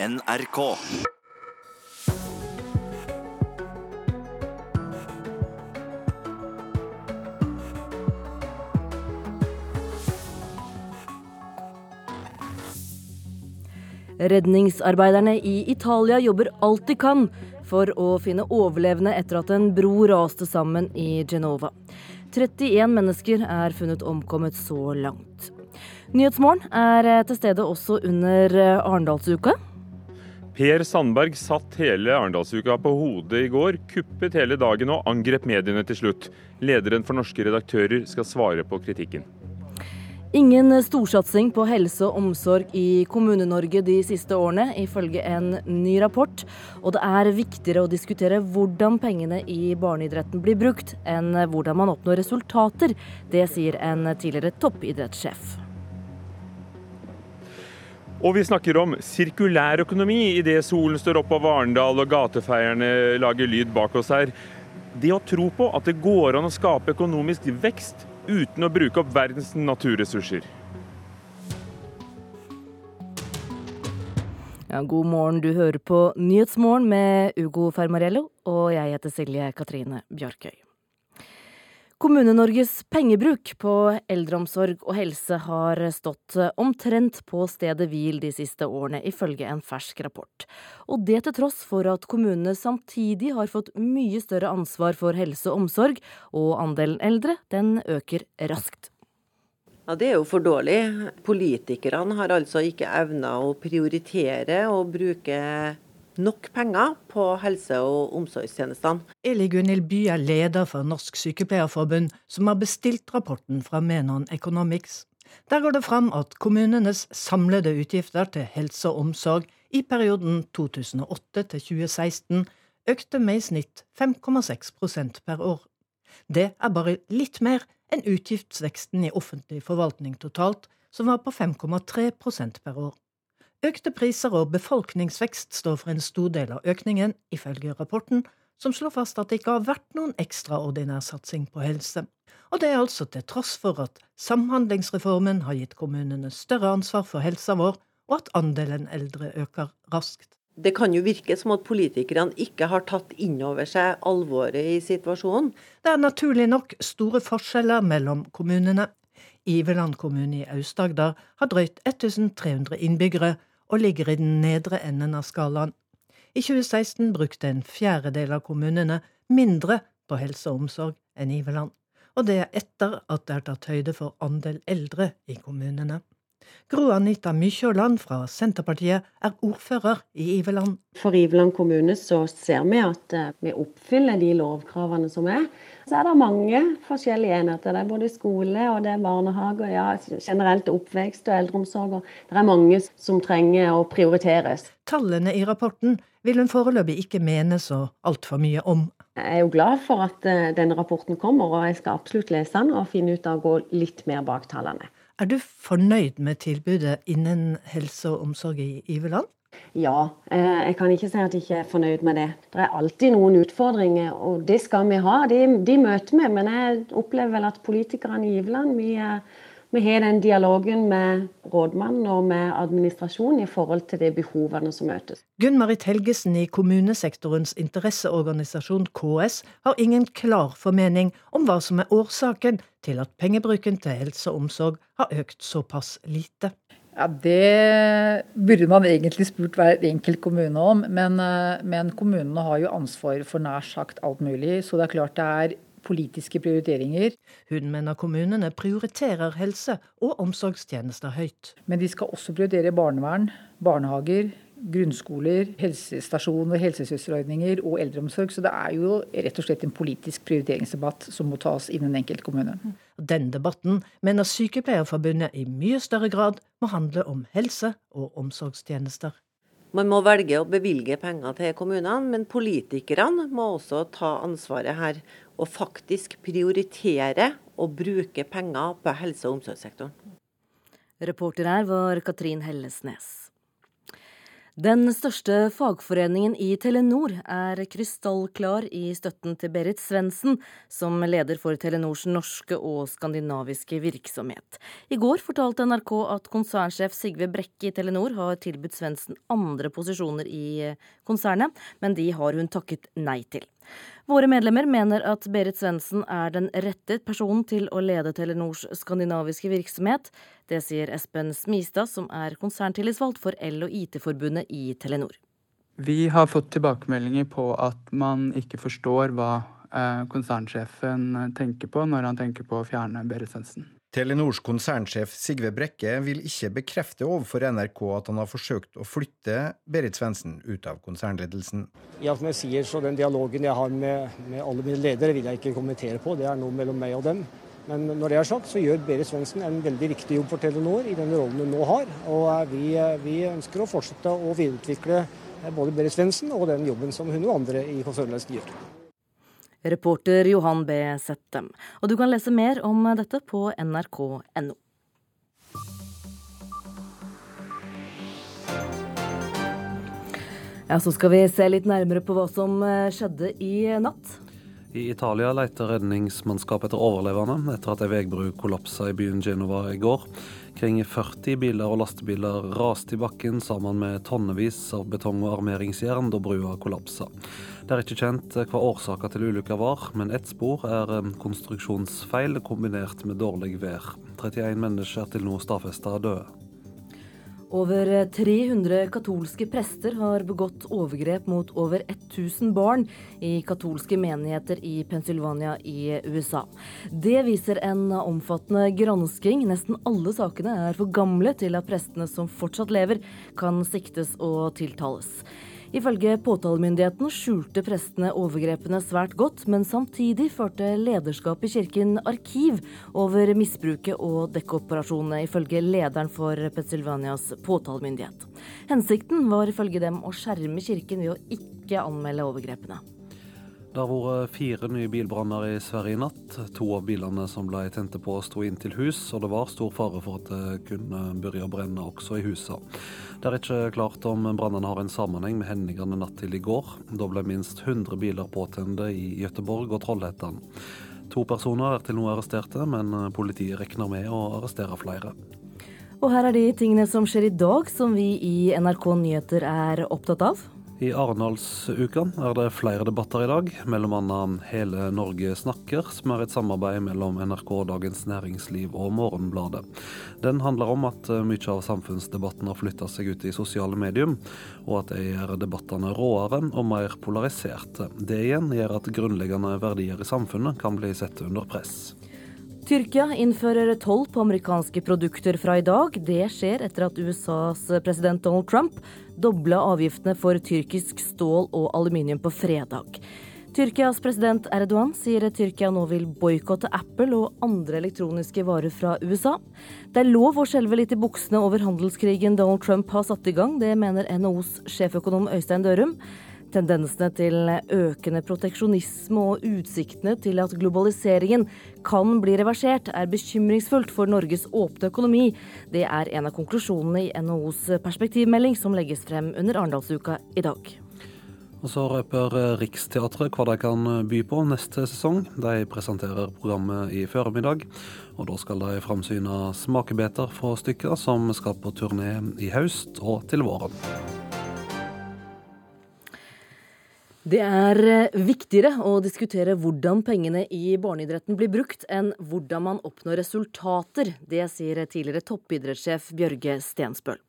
NRK. Redningsarbeiderne i Italia jobber alt de kan for å finne overlevende etter at en bro raste sammen i Genova. 31 mennesker er funnet omkommet så langt. Nyhetsmorgen er til stede også under Arendalsuka. Per Sandberg satt hele Arendalsuka på hodet i går, kuppet hele dagen og angrep mediene til slutt. Lederen for norske redaktører skal svare på kritikken. Ingen storsatsing på helse og omsorg i Kommune-Norge de siste årene, ifølge en ny rapport. Og det er viktigere å diskutere hvordan pengene i barneidretten blir brukt, enn hvordan man oppnår resultater. Det sier en tidligere toppidrettssjef. Og vi snakker om sirkulær økonomi idet solen står opp over Arendal og gatefeierne lager lyd bak oss her. Det å tro på at det går an å skape økonomisk vekst uten å bruke opp verdens naturressurser. Ja, god morgen, du hører på Nyhetsmorgen med Ugo Fermarello, og jeg heter Silje Katrine Bjarkøy. Kommune-Norges pengebruk på eldreomsorg og helse har stått omtrent på stedet hvil de siste årene, ifølge en fersk rapport. Og det til tross for at kommunene samtidig har fått mye større ansvar for helse og omsorg, og andelen eldre den øker raskt. Ja, Det er jo for dårlig. Politikerne har altså ikke evna å prioritere og bruke nok penger på helse- og omsorgstjenestene. Eli Gunhild By er leder for Norsk Sykepleierforbund, som har bestilt rapporten fra Menon Economics. Der går det fram at kommunenes samlede utgifter til helse og omsorg i perioden 2008 til 2016 økte med i snitt 5,6% per år. Det er bare litt mer enn utgiftsveksten i offentlig forvaltning totalt, som var på 5,3% per år. Økte priser og befolkningsvekst står for en stor del av økningen, ifølge rapporten, som slår fast at det ikke har vært noen ekstraordinær satsing på helse. Og det er altså til tross for at Samhandlingsreformen har gitt kommunene større ansvar for helsa vår, og at andelen eldre øker raskt. Det kan jo virke som at politikerne ikke har tatt inn over seg alvoret i situasjonen. Det er naturlig nok store forskjeller mellom kommunene. Iveland kommune i Aust-Agder har drøyt 1300 innbyggere, og ligger i den nedre enden av skalaen. I 2016 brukte en fjerdedel av kommunene mindre på helse og omsorg enn Iveland, og det er etter at det er tatt høyde for andel eldre i kommunene. Gro Anita Mykjåland fra Senterpartiet er ordfører i Iveland. For Iveland kommune så ser vi at eh, vi oppfyller de lovkravene som er. Så er det mange forskjellige enheter. Det er både skole og det er barnehage, ja, generelt oppvekst og eldreomsorg. Det er mange som trenger å prioriteres. Tallene i rapporten vil hun foreløpig ikke mene så altfor mye om. Jeg er jo glad for at eh, denne rapporten kommer, og jeg skal absolutt lese den og finne ut av å gå litt mer bak tallene. Er du fornøyd med tilbudet innen helse og omsorg i Iveland? Ja, eh, jeg kan ikke si at jeg ikke er fornøyd med det. Det er alltid noen utfordringer, og det skal vi ha. De, de møter vi, men jeg opplever vel at politikerne i Iveland vi, vi har den dialogen med rådmannen og med administrasjonen i forhold til de behovene som møtes. Gunn-Marit Helgesen i kommunesektorens interesseorganisasjon KS har ingen klar formening om hva som er årsaken til at pengebruken til helse og omsorg har økt såpass lite. Ja, Det burde man egentlig spurt hver enkelt kommune om, men, eh, men kommunene har jo ansvar for nær sagt alt mulig. Så det er klart det er politiske prioriteringer. Hun mener kommunene prioriterer helse- og omsorgstjenester høyt. Men de skal også prioritere barnevern, barnehager, grunnskoler, helsestasjoner, helsesøsterordninger og eldreomsorg. Så det er jo rett og slett en politisk prioriteringsdebatt som må tas innen den enkelte kommune. Den debatten mener Sykepleierforbundet i mye større grad må handle om helse- og omsorgstjenester. Man må velge å bevilge penger til kommunene, men politikerne må også ta ansvaret her. Og faktisk prioritere å bruke penger på helse- og omsorgssektoren. Reporter her var Katrin Hellesnes. Den største fagforeningen i Telenor er krystallklar i støtten til Berit Svendsen, som leder for Telenors norske og skandinaviske virksomhet. I går fortalte NRK at konsernsjef Sigve Brekke i Telenor har tilbudt Svendsen andre posisjoner i konsernet, men de har hun takket nei til. Våre medlemmer mener at Berit Svendsen er den rette personen til å lede Telenors skandinaviske virksomhet. Det sier Espen Smistad, som er konserntillitsvalgt for El- og IT-forbundet i Telenor. Vi har fått tilbakemeldinger på at man ikke forstår hva eh, konsernsjefen tenker på når han tenker på å fjerne Berit Svendsen. Telenors konsernsjef Sigve Brekke vil ikke bekrefte overfor NRK at han har forsøkt å flytte Berit Svendsen ut av konsernledelsen. Ja, som jeg sier, så Den dialogen jeg har med, med, alle mine ledere, vil jeg ikke kommentere på. Det er noe mellom meg og dem. Men når det er sagt, så gjør Berit Svendsen en veldig viktig jobb for Telenor i den rollen hun nå har. Og vi, vi ønsker å fortsette å videreutvikle både Berit Svendsen og den jobben som hun og andre i konsernledelsen gjør. Reporter Johan B. Settem. Og du kan lese mer om dette på nrk.no. Ja, Så skal vi se litt nærmere på hva som eh, skjedde i natt. I Italia leter redningsmannskap etter overlevende etter at ei veibru kollapsa i byen Genova i går. Kring 40 biler og lastebiler raste i bakken sammen med tonnevis av betong og armeringsjern da brua kollapsa. Det er ikke kjent hva årsaka til ulykka var, men ett spor er konstruksjonsfeil kombinert med dårlig vær. 31 mennesker er til nå stadfesta døde. Over 300 katolske prester har begått overgrep mot over 1000 barn i katolske menigheter i Pennsylvania i USA. Det viser en omfattende gransking. Nesten alle sakene er for gamle til at prestene som fortsatt lever, kan siktes og tiltales. Ifølge påtalemyndigheten skjulte prestene overgrepene svært godt, men samtidig førte lederskapet i kirken arkiv over misbruket og dekkoperasjonene, ifølge lederen for Pennsylvanias påtalemyndighet. Hensikten var ifølge dem å skjerme kirken ved å ikke anmelde overgrepene. Det har vært fire nye bilbranner i Sverige i natt. To av bilene som ble tente på, sto inn til hus, og det var stor fare for at det kunne begynne å brenne også i husene. Det er ikke klart om brannene har en sammenheng med hendelsene natt til i går. Da ble minst 100 biler påtente i Gøteborg og Trollhättan. To personer er til nå arresterte, men politiet regner med å arrestere flere. Og her er de tingene som skjer i dag, som vi i NRK Nyheter er opptatt av. I Arendalsuka er det flere debatter i dag, bl.a. Hele Norge snakker, som er et samarbeid mellom NRK, Dagens Næringsliv og Morgenbladet. Den handler om at mye av samfunnsdebatten har flytta seg ut i sosiale medium, og at det gjør debattene råere og mer polariserte. Det igjen gjør at grunnleggende verdier i samfunnet kan bli satt under press. Tyrkia innfører toll på amerikanske produkter fra i dag. Det skjer etter at USAs president Donald Trump dobla avgiftene for tyrkisk stål og aluminium på fredag. Tyrkias president Erdogan sier Tyrkia nå vil boikotte Apple og andre elektroniske varer fra USA. Det er lov å skjelve litt i buksene over handelskrigen Donald Trump har satt i gang. Det mener NHOs sjeføkonom Øystein Dørum. Tendensene til økende proteksjonisme og utsiktene til at globaliseringen kan bli reversert, er bekymringsfullt for Norges åpne økonomi. Det er en av konklusjonene i NHOs perspektivmelding som legges frem under Arendalsuka i dag. Og Så røper Riksteatret hva de kan by på neste sesong. De presenterer programmet i formiddag, og da skal de framsyne smakebiter fra stykker som skal på turné i høst og til våren. Det er eh, viktigere å diskutere hvordan pengene i barneidretten blir brukt, enn hvordan man oppnår resultater. Det sier tidligere toppidrettssjef Bjørge Stensbøl.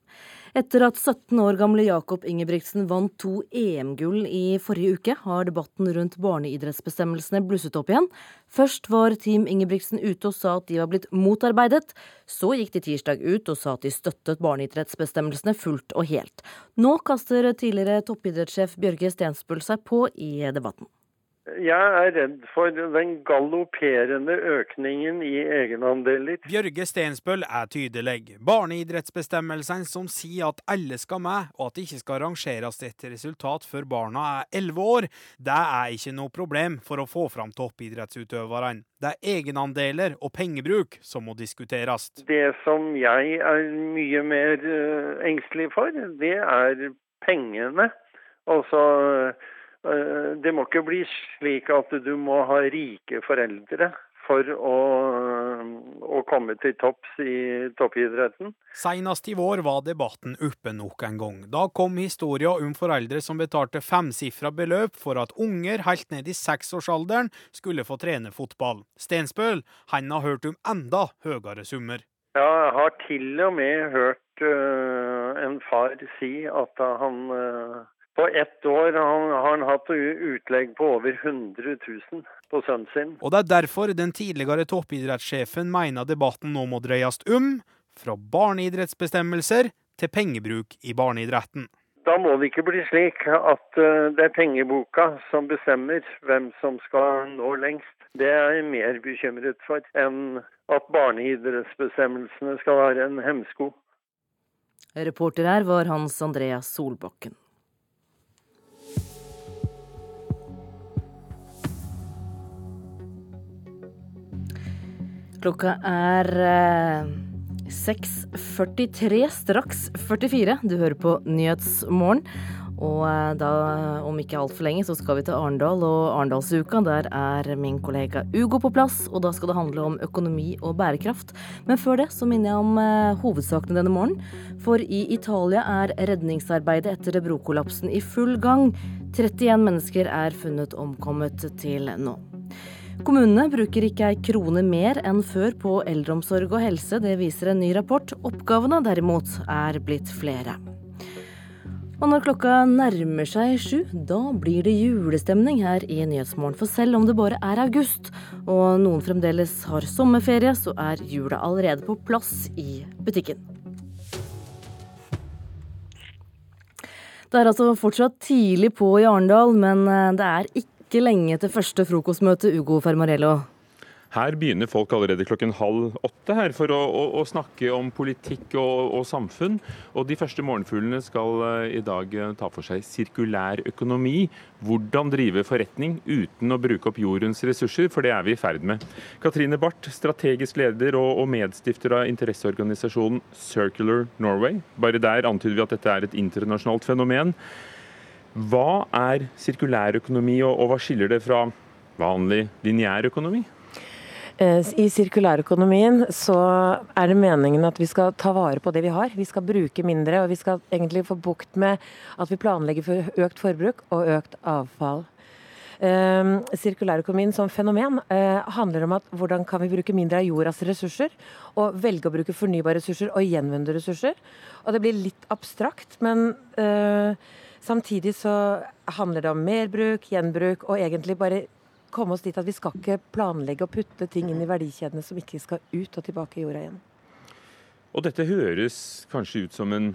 Etter at 17 år gamle Jakob Ingebrigtsen vant to EM-gull i forrige uke, har debatten rundt barneidrettsbestemmelsene blusset opp igjen. Først var Team Ingebrigtsen ute og sa at de var blitt motarbeidet. Så gikk de tirsdag ut og sa at de støttet barneidrettsbestemmelsene fullt og helt. Nå kaster tidligere toppidrettssjef Bjørge Stensbøl seg på i debatten. Jeg er redd for den galopperende økningen i egenandeler. Bjørge Stensbøl er tydelig. Barneidrettsbestemmelsene som sier at alle skal med, og at det ikke skal rangeres et resultat før barna er elleve år, det er ikke noe problem for å få fram toppidrettsutøverne. Det er egenandeler og pengebruk som må diskuteres. Det som jeg er mye mer engstelig for, det er pengene. Altså, det må ikke bli slik at du må ha rike foreldre for å, å komme til topps i toppidretten. Senest i vår var debatten oppe nok en gang. Da kom historien om foreldre som betalte femsifra beløp for at unger helt ned i seksårsalderen skulle få trene fotball. Stensbøl han har hørt om enda høyere summer. Ja, jeg har til og med hørt uh, en far si at han uh, på ett år har han hatt utlegg på over 100 000 på sønnen sin. Og det er derfor den tidligere toppidrettssjefen mener debatten nå må dreies om fra barneidrettsbestemmelser til pengebruk i barneidretten. Da må det ikke bli slik at eh, det er pengeboka som bestemmer hvem som skal nå lengst. Det er jeg mer bekymret for enn at barneidrettsbestemmelsene skal være en hemsko. Reporter her var Hans Andreas Solbakken. Klokka er 6.43, eh, straks 44. Du hører på Nyhetsmorgen. Og eh, da, om ikke altfor lenge, så skal vi til Arendal og Arendalsuka. Der er min kollega Ugo på plass, og da skal det handle om økonomi og bærekraft. Men før det så minner jeg om eh, hovedsakene denne morgenen. For i Italia er redningsarbeidet etter brokollapsen i full gang. 31 mennesker er funnet omkommet til nå. Kommunene bruker ikke ei krone mer enn før på eldreomsorg og helse, det viser en ny rapport. Oppgavene derimot er blitt flere. Og når klokka nærmer seg sju, da blir det julestemning her i Nyhetsmorgen. For selv om det bare er august, og noen fremdeles har sommerferie, så er jula allerede på plass i butikken. Det er altså fortsatt tidlig på i Arendal, men eh, det er ikke ikke lenge til første frokostmøte, Ugo Fermarello. Her begynner folk allerede klokken halv åtte her for å, å, å snakke om politikk og, og, samfunn. Og de første morgenfuglene skal uh, i dag uh, ta for seg sirkulær økonomi. Hvordan drive forretning uten å bruke opp jordens ressurser, for det er vi i ferd med. Katrine Barth, strategisk leder og, og medstifter av interesseorganisasjonen Circular Norway. Bare der antyder vi at dette er et internasjonalt fenomen. Hva er sirkulærøkonomi, og, og hva skiller det fra vanlig lineær økonomi? Eh, I sirkulærøkonomien så er det meningen at vi skal ta vare på det vi har. Vi skal bruke mindre, og vi skal egentlig få bukt med at vi planlegger for økt forbruk og økt avfall. Uh, sirkulærøkonomien som fenomen uh, handler om at hvordan kan vi bruke mindre av jordas ressurser, og velge å bruke fornybare ressurser og gjenvunne ressurser. Og det blir litt abstrakt, men uh, Samtidig så handler det om merbruk, gjenbruk, og egentlig bare komme oss dit at vi skal ikke planlegge å putte ting inn i verdikjedene som ikke skal ut og tilbake i jorda igjen. Og dette høres kanskje ut som en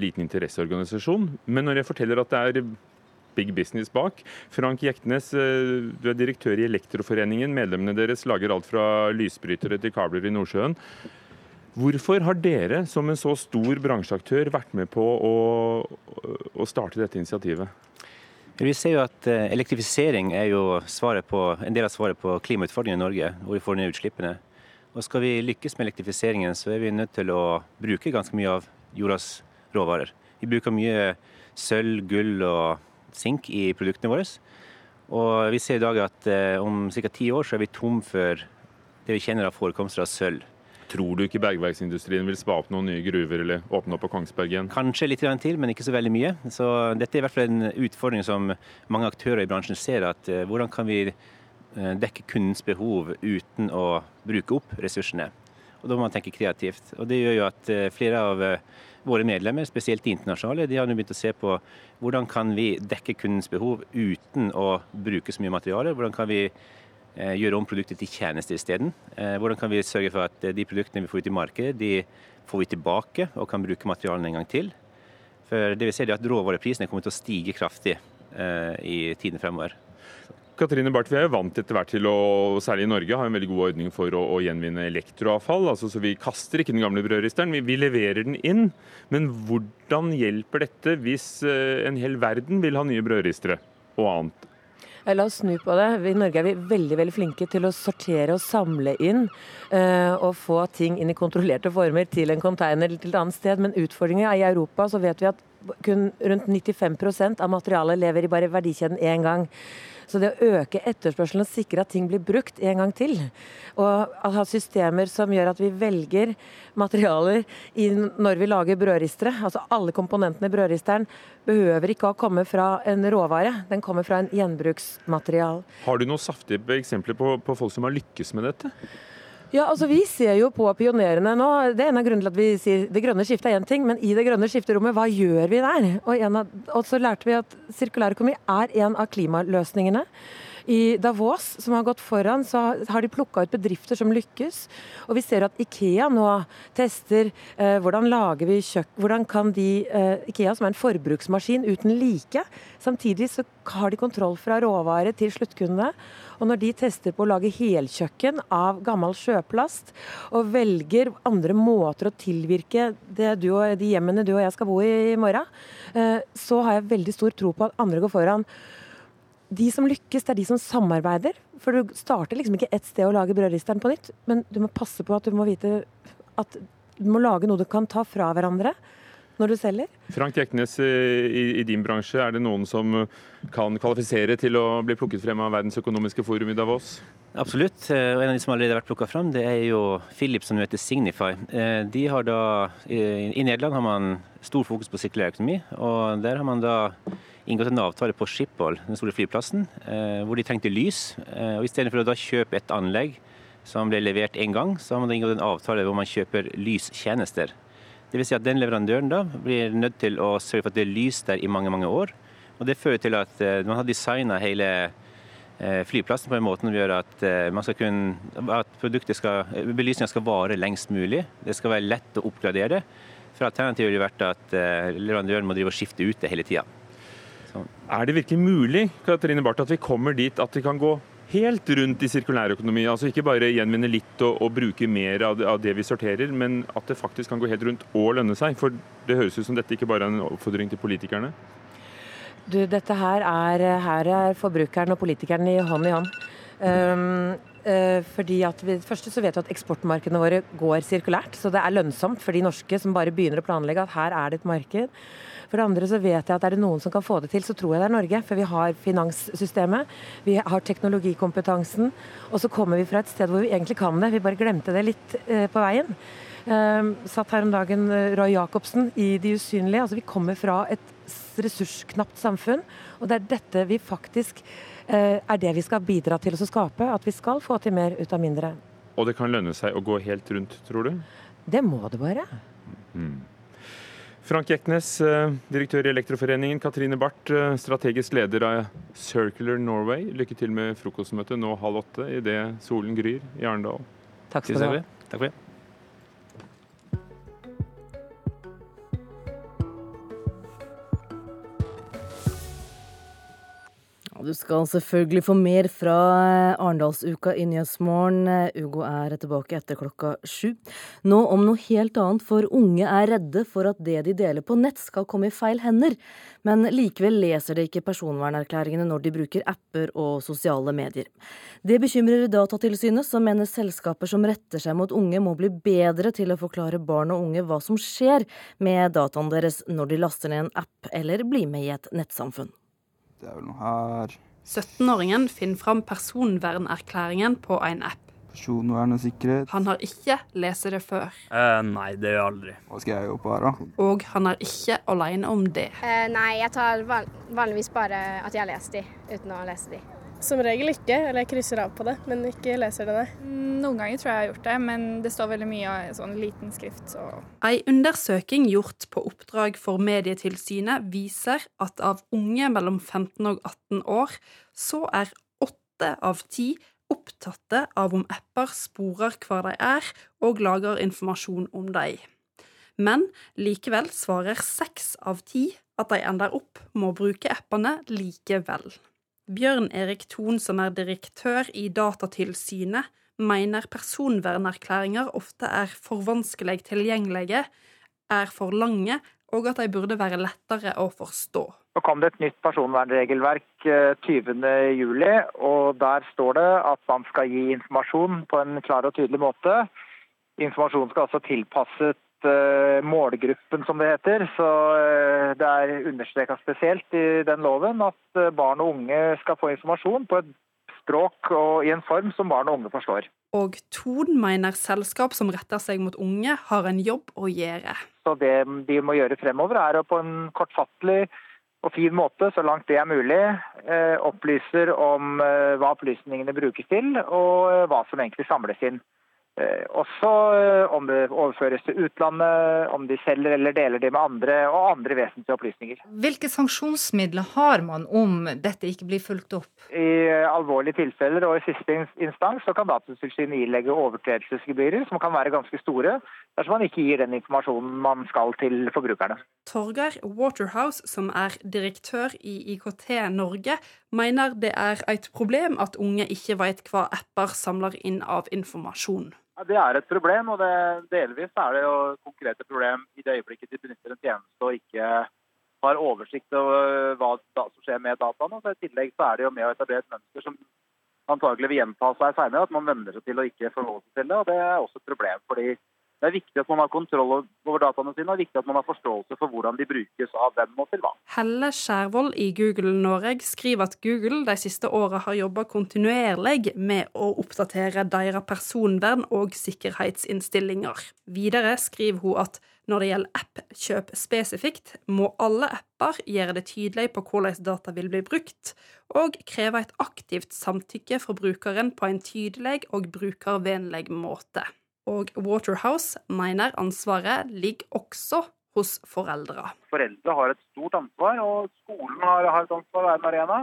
liten interesseorganisasjon, men når jeg forteller at det er big business bak Frank Jektnes, eh, du er direktør i Elektroforeningen. Medlemmene deres lager alt fra lysbrytere til kabler i Nordsjøen. Hvorfor har dere som en så stor bransjeaktør vært med på å, å starte dette initiativet? Vi ser jo at eh, Elektrifisering er jo på, en del av svaret på klimautfordringen i Norge, hvor vi får ned utslippene. Og Skal vi lykkes med elektrifiseringen, så er vi nødt til å bruke ganske mye av jordas råvarer. Vi bruker mye sølv, gull og sink i produktene våre. Og vi ser i dag at eh, om ca. ti år så er vi tom for det vi kjenner av forekomster av sølv. Tror du ikke bergverksindustrien vil spa opp noen nye gruver eller åpne opp på Kongsberg igjen? Kanskje litt til, men ikke så veldig mye. Så dette er i hvert fall en utfordring som mange aktører i bransjen ser. at uh, Hvordan kan vi uh, dekke kundens behov uten å bruke opp ressursene? Og Da må man tenke kreativt. Og Det gjør jo at uh, flere av våre medlemmer, spesielt de internasjonale, de har nå begynt å se på hvordan kan vi dekke kundens behov uten å bruke så mye materiale. Hvordan kan vi Eh, gjøre om produktet til tjeneste isteden. Eh, hvordan kan vi sørge for at eh, de produktene vi får ut i markedet, de får vi tilbake og kan bruke materialene en gang til. For det vi ser er at Råvareprisene kommer til å stige kraftig i tiden fremover. Katrine Barth, Vi er jo vant etter hvert til å, særlig i Norge, ha en veldig god ordning for å, å gjenvinne elektroavfall. altså Så vi kaster ikke den gamle brødristeren, vi, vi, leverer den inn. Men hvordan hjelper dette hvis en hel verden vil ha nye brødristere og annet? La oss snu på det. I Norge er vi veldig veldig flinke til å sortere og samle inn uh, og få ting inn i kontrollerte former til en container eller til et annet sted. Men utfordringen er i Europa så vet vi at kun rundt 95% av materialet lever i bare verdikjeden én gang. Så det å øke etterspørselen og sikre at ting blir brukt en gang til, og ha systemer som gjør at vi velger materialer når vi lager brødristere, altså alle komponentene i brødristeren, behøver ikke å komme fra en råvare, den kommer fra en gjenbruksmaterial. Har du noen saftige eksempler på, på folk som har lykkes med dette? Ja, altså Vi ser jo på pionerene nå. Det er en av grunnene til at vi sier det grønne skiftet er én ting, men i det grønne skifterommet, hva gjør vi der? Og, av, og så lærte vi at sirkulærøkonomi er en av klimaløsningene. I Davos, som har gått foran, så har de plukka ut bedrifter som lykkes. Og vi ser at Ikea nå tester eh, hvordan lager vi kjøk... Hvordan kan de eh, Ikea, som er en forbruksmaskin uten like, samtidig så har de kontroll fra råvare til sluttkundene. Og når de tester på å lage helkjøkken av gammel sjøplast, og velger andre måter å tilvirke og, de hjemmene du og jeg skal bo i i morgen, eh, så har jeg veldig stor tro på at andre går foran. De som lykkes, det er de som samarbeider. For du starter liksom ikke ett sted å lage brødristeren på nytt, men du må passe på at du må vite at du må lage noe du kan ta fra hverandre når du selger. Frank Jeknes, eh, i, i, din bransje, er det noen som kan kvalifisere til å bli plukket frem av Verdens økonomiske forum i Davos? Absolutt. Eh, og En av de som allerede har vært plukka frem, det er jo Philips, som heter Signify. Eh, de har da, I Nederland har man stor fokus på sirkulær økonomi. og Der har man da inngått en avtale på Schiphol, den store flyplassen, hvor de trengte lys. og Istedenfor å da kjøpe et anlegg som ble levert én gang, så har man da inngått en avtale hvor man kjøper lystjenester. Dvs. Si at den leverandøren da blir nødt til å sørge for at det er lys der i mange mange år. Og Det fører til at uh, man har designa hele uh, flyplassen på en måte som gjør at, skal kunne, at skal, belysninga skal vare lengst mulig. Det skal være lett å oppgradere. For Alternativet ville vært at leverandøren må drive og skifte ut det hele tida. Er det virkelig mulig Katarine Barth, at vi kommer dit at vi kan gå helt rundt i sirkulærøkonomi. Altså ikke bare gjenvinne litt og, og bruke mer av det, av det, vi sorterer, men at det faktisk kan gå helt rundt og lønne seg. For det høres ut som dette ikke bare er en oppfordring til politikerne. Du, dette her er, her er forbrukeren og politikeren i hånd i hånd. Um, uh, fordi at vi, først så vet vi at Eksportmarkedene våre går sirkulært, så det er lønnsomt for de norske som bare begynner å planlegge at her er det et marked. For det andre så vet jeg at er det noen som kan få det til, så tror jeg det er Norge. For vi har finanssystemet, vi har teknologikompetansen, og så kommer vi fra et sted hvor vi egentlig kan det. Vi bare glemte det litt eh, på veien. Eh, satt her om dagen eh, Roy Jacobsen i De usynlige. Altså Vi kommer fra et ressursknapt samfunn, og det er dette vi faktisk eh, er det vi skal bidra til å skape. At vi skal få til mer ut av mindre. Og det kan lønne seg å gå helt rundt, tror du? Det må det bare. Mm. Frank Jeknes, eh, direktør i Elektroforeningen. Katrine Barth, eh, strategisk leder av Circular Norway. Lykke til med frokostmøtet nå halv åtte idet solen gryr i Arendal. Takk skal du ha. Takk for det. Du skal selvfølgelig få mer fra eh, Arendalsuka i Nyhetsmorgen. Eh, Ugo er tilbake etter klokka sju. Nå om noe helt annet, for unge er redde for at det de deler på nett skal komme i feil hender. Men likevel leser de ikke personvernerklæringene når de bruker apper og sosiale medier. Det bekymrer Datatilsynet, som mener selskaper som retter seg mot unge må bli bedre til å forklare barn og unge hva som skjer med dataen deres når de laster ned en app eller blir med i et nettsamfunn. Det er vel noe her 17-åringen finner fram personvernerklæringen på en app. Personvern og sikkerhet. Han har ikke lest det før. Eh, nei, det gjør jeg aldri. Hva skal jeg jobbe her, da? Og han er ikke alene om det. Eh, nei, jeg tar vanligvis bare at jeg har lest de, uten å lese de. Som regel ikke, eller jeg krysser av på det, men ikke leser det, nei. Mm, noen ganger tror jeg jeg har gjort det, men det står veldig mye av sånn liten skrift. Så. Ei undersøking gjort på oppdrag for Medietilsynet viser at av unge mellom 15 og 18 år, så er åtte av ti opptatte av om apper sporer hvor de er, og lager informasjon om dem. Men likevel svarer seks av ti at de ender opp med å bruke appene likevel. Bjørn Erik Thon, som er direktør i Datatilsynet, mener personvernerklæringer ofte er for vanskelig tilgjengelige, er for lange, og at de burde være lettere å forstå. Så kom det et nytt personvernregelverk 20.07, eh, og der står det at man skal gi informasjon på en klar og tydelig måte. Informasjonen skal altså tilpasses målgruppen, som det heter. Så eh, det er understreka spesielt i den loven at eh, barn og unge skal få informasjon på et språk og i en form som barn og unge forstår. Og Ton mener selskap som retter seg mot unge, har en jobb å gjøre. Så det de må gjøre fremover, er å på en kortfattelig og fin måte, så langt det er mulig, eh, opplyser om eh, hva opplysningene brukes til, og eh, hva som egentlig samles inn. Eh, også eh, om det overføres til utlandet, om de selger eller deler det med andre, og andre vesentlige opplysninger. Hvilke sanksjonsmidler har man om dette ikke blir fulgt opp? I eh, alvorlige tilfeller og i siste instans så kan Datatilsynet ilegge overtredelsesgebyrer, som kan være ganske store, dersom man ikke gir den informasjonen man skal til forbrukerne. Torgeir Waterhouse, som er direktør i IKT Norge, mener det er et problem at unge ikke vet hva apper samler inn av informasjon. Det er et problem, og det, delvis er det jo konkrete problem i det øyeblikket de benytter en tjeneste og ikke har oversikt over hva da, som skjer med dataene. Så I tillegg så er det jo med å etablere et mønster som antagelig vil gjenta seg senere, at man venner seg til å ikke forholde seg til det. og Det er også et problem. fordi det er viktig at man har kontroll over dataene sine, og viktig at man har forståelse for hvordan de brukes av hvem og til hva. Helle Skjærvold i Google Norge skriver at Google de siste åra har jobba kontinuerlig med å oppdatere deres personvern- og sikkerhetsinnstillinger. Videre skriver hun at når det gjelder app-kjøp spesifikt, må alle apper gjøre det tydelig på hvordan data vil bli brukt, og kreve et aktivt samtykke fra brukeren på en tydelig og brukervennlig måte. Og Waterhouse mener ansvaret ligger også hos foreldre. Foreldre har et stort ansvar, og skolen har, har et ansvar å være en arena.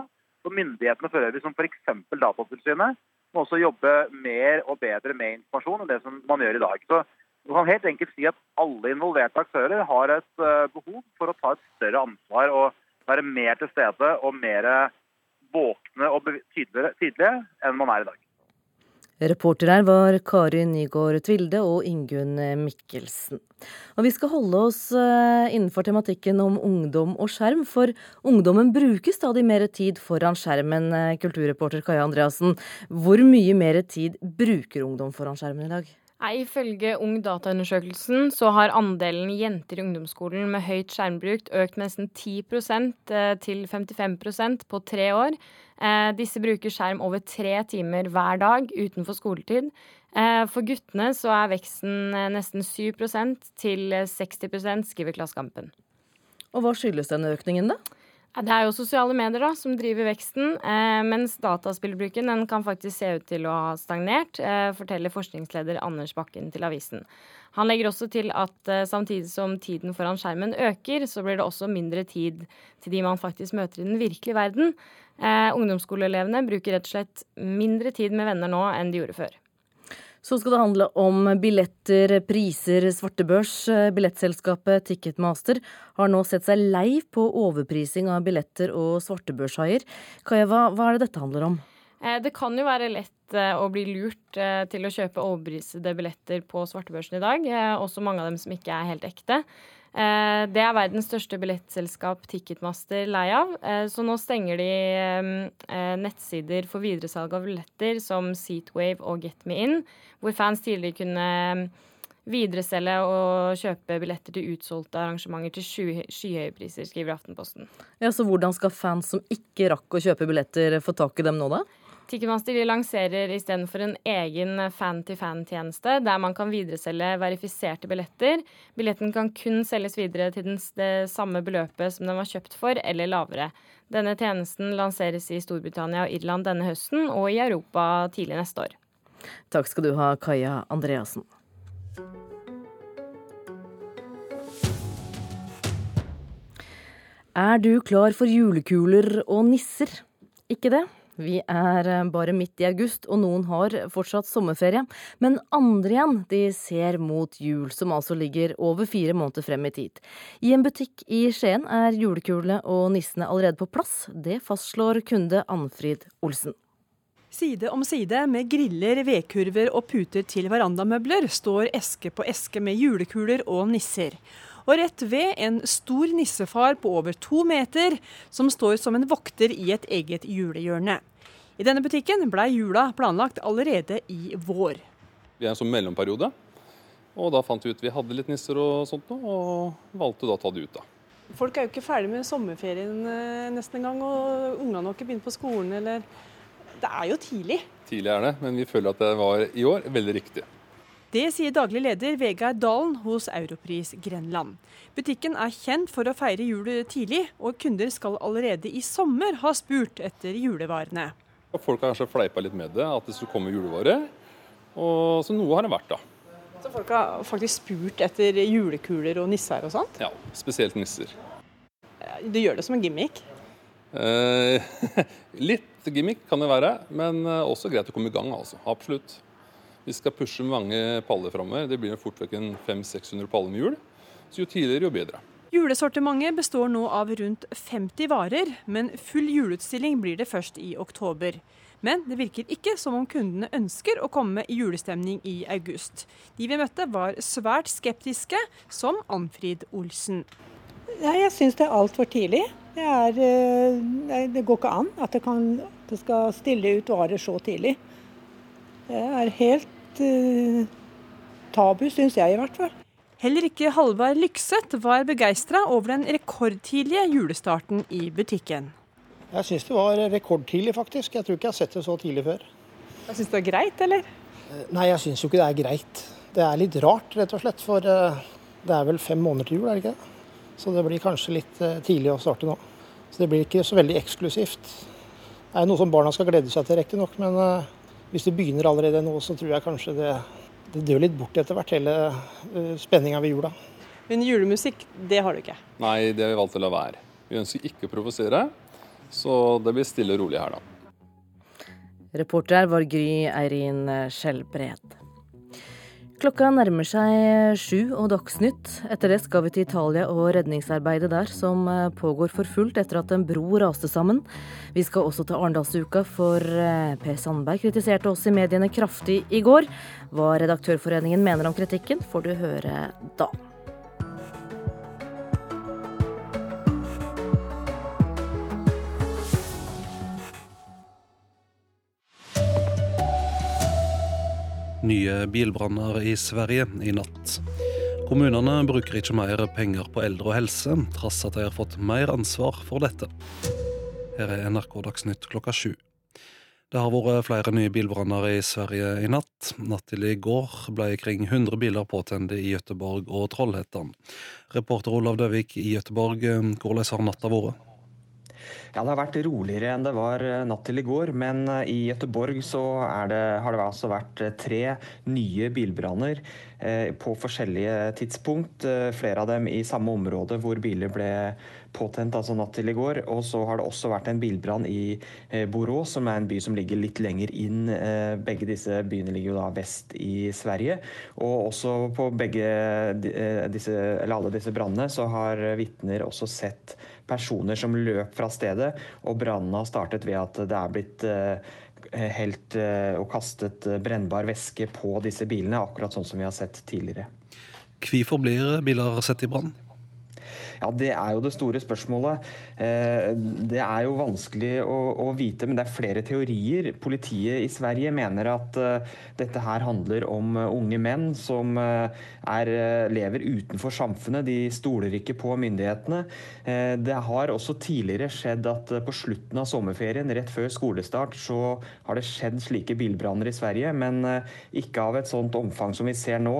Og myndighetene for øvrig, som f.eks. Datatilsynet, må også jobbe mer og bedre med informasjon enn det som man gjør i dag. Så du kan helt enkelt si at alle involverte aktører har et eh, behov for å ta et større ansvar og være mer til stede og mer våkne og tydeligere, enn man er i dag. Reporter her var Kari Nygaard Tvilde og Ingunn Mikkelsen. Og vi skal holde oss eh, innenfor tematikken om ungdom og skjerm, for ungdommen bruker stadig mer tid foran skjermen, eh, kulturreporter Kaja Andreassen. Hvor mye mer tid bruker ungdom foran skjermen i dag? Nei, Ifølge Ungdataundersøkelsen så har andelen jenter i ungdomsskolen med høyt skjermbruk økt nesten 10 eh, til 55% på tre år. Eh, Disse bruker skjerm over tre timer hver dag utenfor skoletid. Eh, For guttene så er veksten eh, nesten 7 til 60% skriver Klassekampen. Og hva skyldes denne økningen, da? Det er jo sosiale medier da, som driver veksten, eh, mens dataspillbruken den kan faktisk se ut til å ha stagnert, eh, forteller forskningsleder Anders Bakken til avisen. Han legger også til at eh, samtidig som tiden foran skjermen øker, så blir det også mindre tid til de man faktisk møter i den virkelige verden. Eh, ungdomsskoleelevene bruker rett og slett mindre tid med venner nå enn de gjorde før. Så skal det handle om billetter, priser, svartebørs. Billettselskapet Ticketmaster har nå sett seg lei på overprising av billetter og svartebørshaier. Kajeva, hva, er det dette handler om? Eh, Det kan jo være lett eh, å bli lurt eh, til å kjøpe overprisede billetter på svartebørsen i dag, også mange av dem som ikke er helt ekte. Eh, Det er verdens største billettselskap Ticketmaster lei av, eh, så nå stenger de eh, nettsider for videresalg av billetter som Seatwave og Get Me In, hvor fans tidligere kunne videreselge og kjøpe billetter til utsolgte arrangementer til sky- skyhøye priser, skriver Aftenposten. Ja, Så hvordan skal fans som ikke rakk å kjøpe billetter, få tak i dem nå, da? Ticketmaster de lanserer istedenfor en egen fan-til-fan-tjeneste, der man kan videreselge verifiserte billetter. Billetten kan kun selges videre til det samme beløpet som den var kjøpt for, eller lavere. Denne tjenesten lanseres i Storbritannia og Irland denne høsten, og i Europa tidlig neste år. Takk skal du ha, Kaja Andreassen. Er du klar for julekuler og nisser? Ikke det? Vi er eh, bare midt i august, og noen har fortsatt sommerferie. Men andre igjen, de ser mot jul, som altså ligger over fire måneder frem i tid. I en butikk i Skien er julekulene og nissene allerede på plass. Det fastslår kunde Anfrid Olsen. Side om side med griller, vedkurver og puter til verandamøbler står eske på eske med julekuler og nisser. Og rett ved en stor nissefar på over to meter, som står som en vokter i et eget julehjørne. I denne butikken blei jula planlagt allerede i vår. Vi er en sånn mellomperiode Og da fant vi ut vi hadde litt nisser og sånt noe, og valgte da å ta det ut. da. Folk er jo ikke ferdig med sommerferien eh, nesten engang, og ungene har ikke begynt på skolen eller Det er jo tidlig. Tidlig er det, men vi føler at det var i år veldig riktig. Det sier daglig leder Vegard Dalen hos Europris Grenland. Butikken er kjent for å feire jul tidlig, og kunder skal allerede i sommer ha spurt etter julevarene. Folk har kanskje fleipa litt med det, at det skulle komme julevare. Og så noe har det vært, da. Så folk har faktisk spurt etter julekuler og nisser og sånt? Ja, spesielt nisser. Du gjør det som en gimmick? Eh, litt gimmick kan det være, men eh, også greit å komme i gang, altså. Absolutt. Vi skal pushe mange paller framover. Det blir fort vekk en 500-600 paller med jul. Så jo tidligere, jo bedre. Julesortimentet består nå av rundt 50 varer, men full juleutstilling blir det først i oktober. Men det virker ikke som om kundene ønsker å komme i julestemning i august. De vi møtte var svært skeptiske, som Anfrid Olsen. Ja, jeg syns det er altfor tidlig. Det, er, eh, det, går ikke an at det, kan, det, skal stille ut varer så tidlig. Det er helt uh, tabu, syns jeg i hvert fall. Heller ikke Halvard Lykseth var begeistra over den rekordtidlige julestarten i butikken. Jeg syns det var rekordtidlig, faktisk. Jeg tror ikke jeg har sett det så tidlig før. Jeg Syns du det er greit, eller? Eh, nei, jeg syns jo ikke det er greit. Det er litt rart, rett og slett. For eh, det er vel fem måneder til jul, er det ikke det? Så det blir kanskje litt tidlig å starte nå. Så det blir ikke så veldig eksklusivt. Det er noe som barna skal glede seg til, riktignok. Men hvis du begynner allerede nå, så tror jeg kanskje det, det dør litt bort etter hvert, hele spenninga ved jula. Men julemusikk, det har du ikke? Nei, det har vi valgt å la være. Vi ønsker ikke å provosere. Så det blir stille og rolig her, da. Reporter var Gry Eirin Skjelbred. Klokka nærmer seg sju og Dagsnytt. Etter det skal vi til Italia og redningsarbeidet der, som pågår for fullt etter at en bro raste sammen. Vi skal også til Arendalsuka, for eh, Per Sandberg kritiserte oss i mediene kraftig i går. Hva Redaktørforeningen mener om kritikken, får du høre da. Nye bilbranner i Sverige i natt. Kommunene bruker ikke mer penger på eldre og helse, trass at de har fått mer ansvar for dette. Her er NRK Dagsnytt klokka sju. Det har vært flere nye bilbranner i Sverige i natt. Natt til i går ble kring 100 biler påtent i Gøteborg og Trollhättan. Reporter Olav Døvik i Gøteborg, hvordan har natta vært? Ja, Det har vært roligere enn det var eh, natt til i går, men eh, i Gøteborg har det altså vært eh, tre nye bilbranner på forskjellige tidspunkt. Flere av dem i samme område hvor biler ble påtent altså natt til i går. Og så har det også vært en bilbrann i Borås, som er en by som ligger litt lenger inn. Begge disse byene ligger jo da vest i Sverige. Og også på begge disse, eller alle disse brannene så har vitner også sett personer som løp fra stedet. Og brannen har startet ved at det er blitt eh, helt eh, og kastet brennbar væske på disse bilene, akkurat sånn som vi har sett tidligere. Hvorfor blir biler sett i brann? Ja, Det er jo det store spørsmålet. Eh, det er jo vanskelig å, å, vite, men det er flere teorier. Politiet i Sverige mener at uh, dette her handler om uh, unge menn som er, lever utenfor samfunnet. De stoler ikke på myndighetene. det har også tidligere skjedd at på slutten av sommerferien, rett før skolestart, så har det skjedd slike bilbranner i Sverige, men ikke av et sånt omfang som vi ser nå,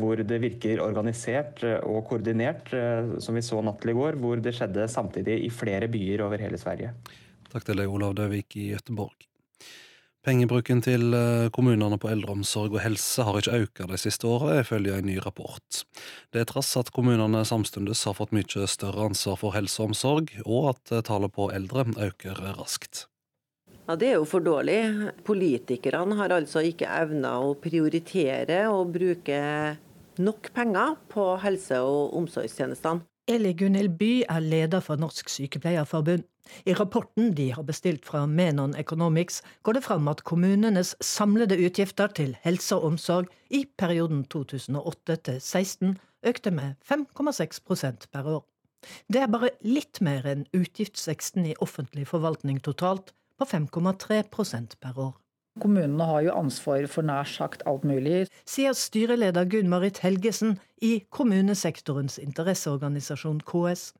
hvor det virker organisert og koordinert, som vi så natt til i går, hvor det skjedde samtidig i flere byer over hele Sverige. Takk til deg, Olav Døvik i Gøteborg. Pengebruken til eh, kommunene på eldreomsorg og helse har ikke økt de siste åra, ifølge en ny rapport. Det er trass at kommunene samtidig har fått mye større ansvar for helse og omsorg, og at eh, tallet på eldre øker raskt. Ja, Det er jo for dårlig. Politikerne har altså ikke evna å prioritere og bruke nok penger på helse- og omsorgstjenestene. Eli Gunhild By er leder for Norsk Sykepleierforbund. I rapporten de har bestilt fra Menon Economics, går det fram at kommunenes samlede utgifter til helse og omsorg i perioden 2008-2016 økte med 5,6% per år. Det er bare litt mer enn utgiftsveksten i offentlig forvaltning totalt, på 5,3% per år. Kommunene har jo ansvar for nær sagt alt mulig. Sier styreleder Gunn-Marit Helgesen i kommunesektorens interesseorganisasjon KS.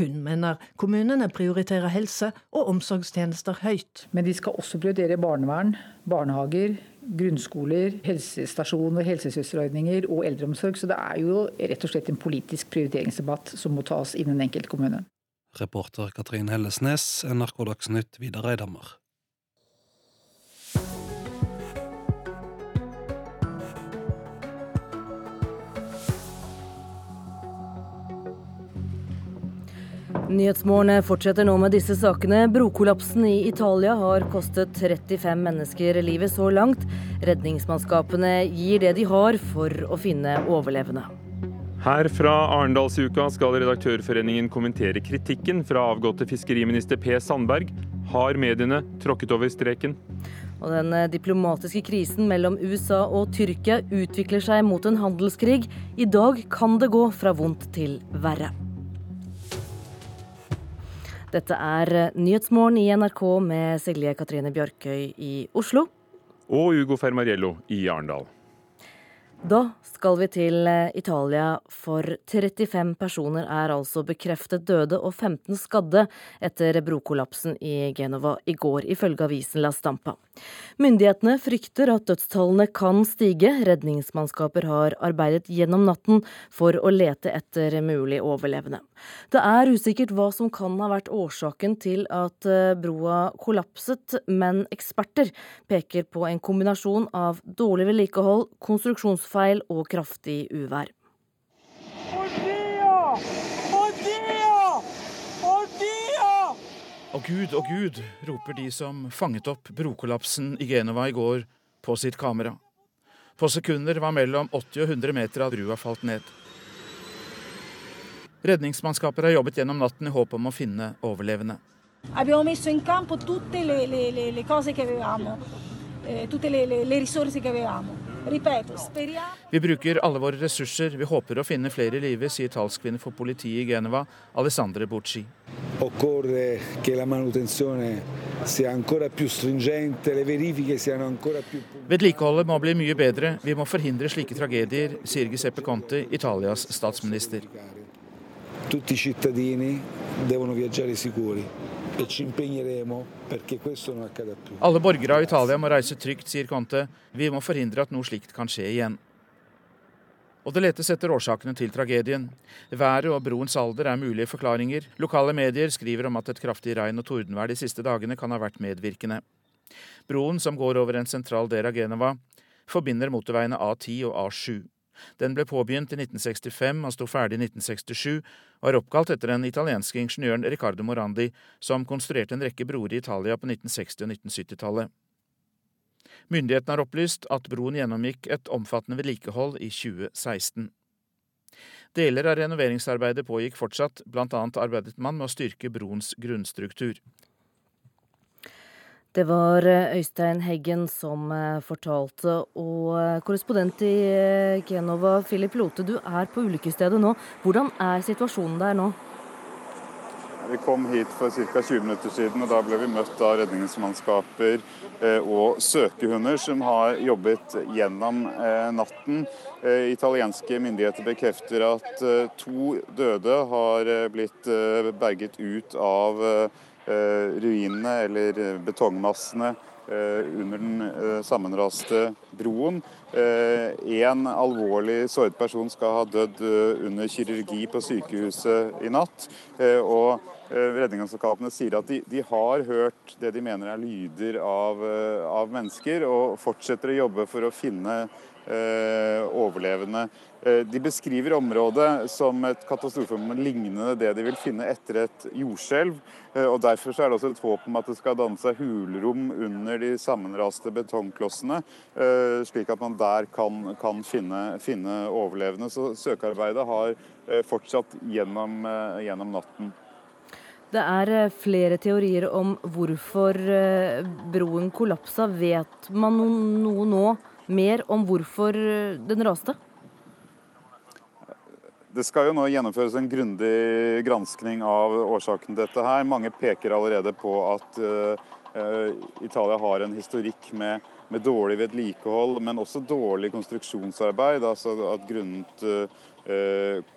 Hun mener kommunene prioriterer helse- og omsorgstjenester høyt. Men de skal også prioritere barnevern, barnehager, grunnskoler, helsestasjoner, helsesøsterordninger og eldreomsorg. Så det er jo rett og slett en politisk prioriteringsdebatt som må tas innen den enkelte kommune. Reporter Katrin Hellesnes, NRK Dagsnytt, Vidar Eidhammer. Nyhetsmorgen fortsetter nå med disse sakene. Brokollapsen i Italia har kostet 35 mennesker livet så langt. Redningsmannskapene gir det de har for å finne overlevende. Her fra Arendalsuka skal Redaktørforeningen kommentere kritikken fra avgåtte fiskeriminister P. Sandberg. Har mediene tråkket over streken? Og Den diplomatiske krisen mellom USA og Tyrkia utvikler seg mot en handelskrig. I dag kan det gå fra vondt til verre. Dette er Nyhetsmorgen i NRK med Silje Katrine Bjørkøy i Oslo. Og Ugo Fermariello i Arendal. Da skal vi til Italia, for 35 personer er altså bekreftet døde og 15 skadde etter brokollapsen i Genova i går, ifølge avisen La Stampa. Myndighetene frykter at dødstallene kan stige. Redningsmannskaper har arbeidet gjennom natten for å lete etter mulig overlevende. Det er usikkert hva som kan ha vært årsaken til at broa kollapset, men eksperter peker på en kombinasjon av dårlig vedlikehold, konstruksjonsfeil og kraftig uvær. Å Gud, å Gud, roper de som fanget opp brokollapsen i Genova i går på sitt kamera. På sekunder var mellom 80 og 100 meter av brua falt ned. Redningsmannskaper har jobbet gjennom natten i håp om å finne overlevende. Abbiamo messo in campo tutte le, le, le, le cose che avevamo, eh, tutte le, le, le risorse che avevamo. Ripeto, speriamo Vi bruker alle våre ressurser. Vi håper å finne flere i live, sier talskvinne for politiet i Genova, Alessandre Bucci. Occorre che la manutenzione sia ancora più stringente, le verifiche siano ancora più Vedlikeholdet må bli mye bedre. Vi må forhindre slike tragedier, sier Giuseppe Conte, Italias statsminister. Tutti i cittadini devono viaggiare sicuri e. Alle borgere av Italia må reise trygt, sier Conte. Vi må forhindre at noe slikt kan skje igjen. Og det letes etter årsakene til tragedien. Været og broens alder er mulige forklaringer. Lokale medier skriver om at et kraftig regn og tordenvær de siste dagene kan ha vært medvirkende. Broen, som går over en sentral del av Genova, forbinder motorveiene A10 og A7. Den ble påbegynt i 1965 og sto ferdig i 1967, og er oppkalt etter den italienske ingeniøren Riccardo Morandi, som konstruerte en rekke broer i Italia på 1960- og 1970-tallet. Myndighetene har opplyst at broen gjennomgikk et omfattende vedlikehold i 2016. Deler av renoveringsarbeidet pågikk fortsatt, bl.a. arbeidet man med å styrke broens grunnstruktur. Det var eh, Øystein Heggen som eh, fortalte, og eh, korrespondent i Genova, Philip Lote, du er på ulykkesstedet nå. Hvordan er situasjonen der nå? Vi kom hit for ca. 20 minutter siden, og da ble vi møtt av redningsmannskaper og søkehunder som har jobbet gjennom natten. Italienske myndigheter bekrefter at to døde har blitt berget ut av ruinene eller betongmassene under den sammenraste broen. En alvorlig såret person skal ha dødd under kirurgi på sykehuset i natt. Og Redningsselskapene sier at de, de, har hørt det de mener er lyder av, av mennesker, og fortsetter å jobbe for å finne eh, overlevende. De beskriver området som et katastrofeområde lignende det de vil finne etter et jordskjelv. og Derfor er det også et håp om at det skal danne seg hulrom under de sammenraste betongklossene, slik at man der kan, kan finne, finne, overlevende. Så søkearbeidet har fortsatt gjennom, gjennom natten. Det er flere teorier om hvorfor broen kollapsa. Vet man noe nå mer om hvorfor den raste? Det skal jo nå gjennomføres en grundig granskning av årsaken til dette her. Mange peker allerede på at uh, Italia har en historikk med, med dårlig vedlikehold, men også dårlig konstruksjonsarbeid. altså at grunnet uh, Eh,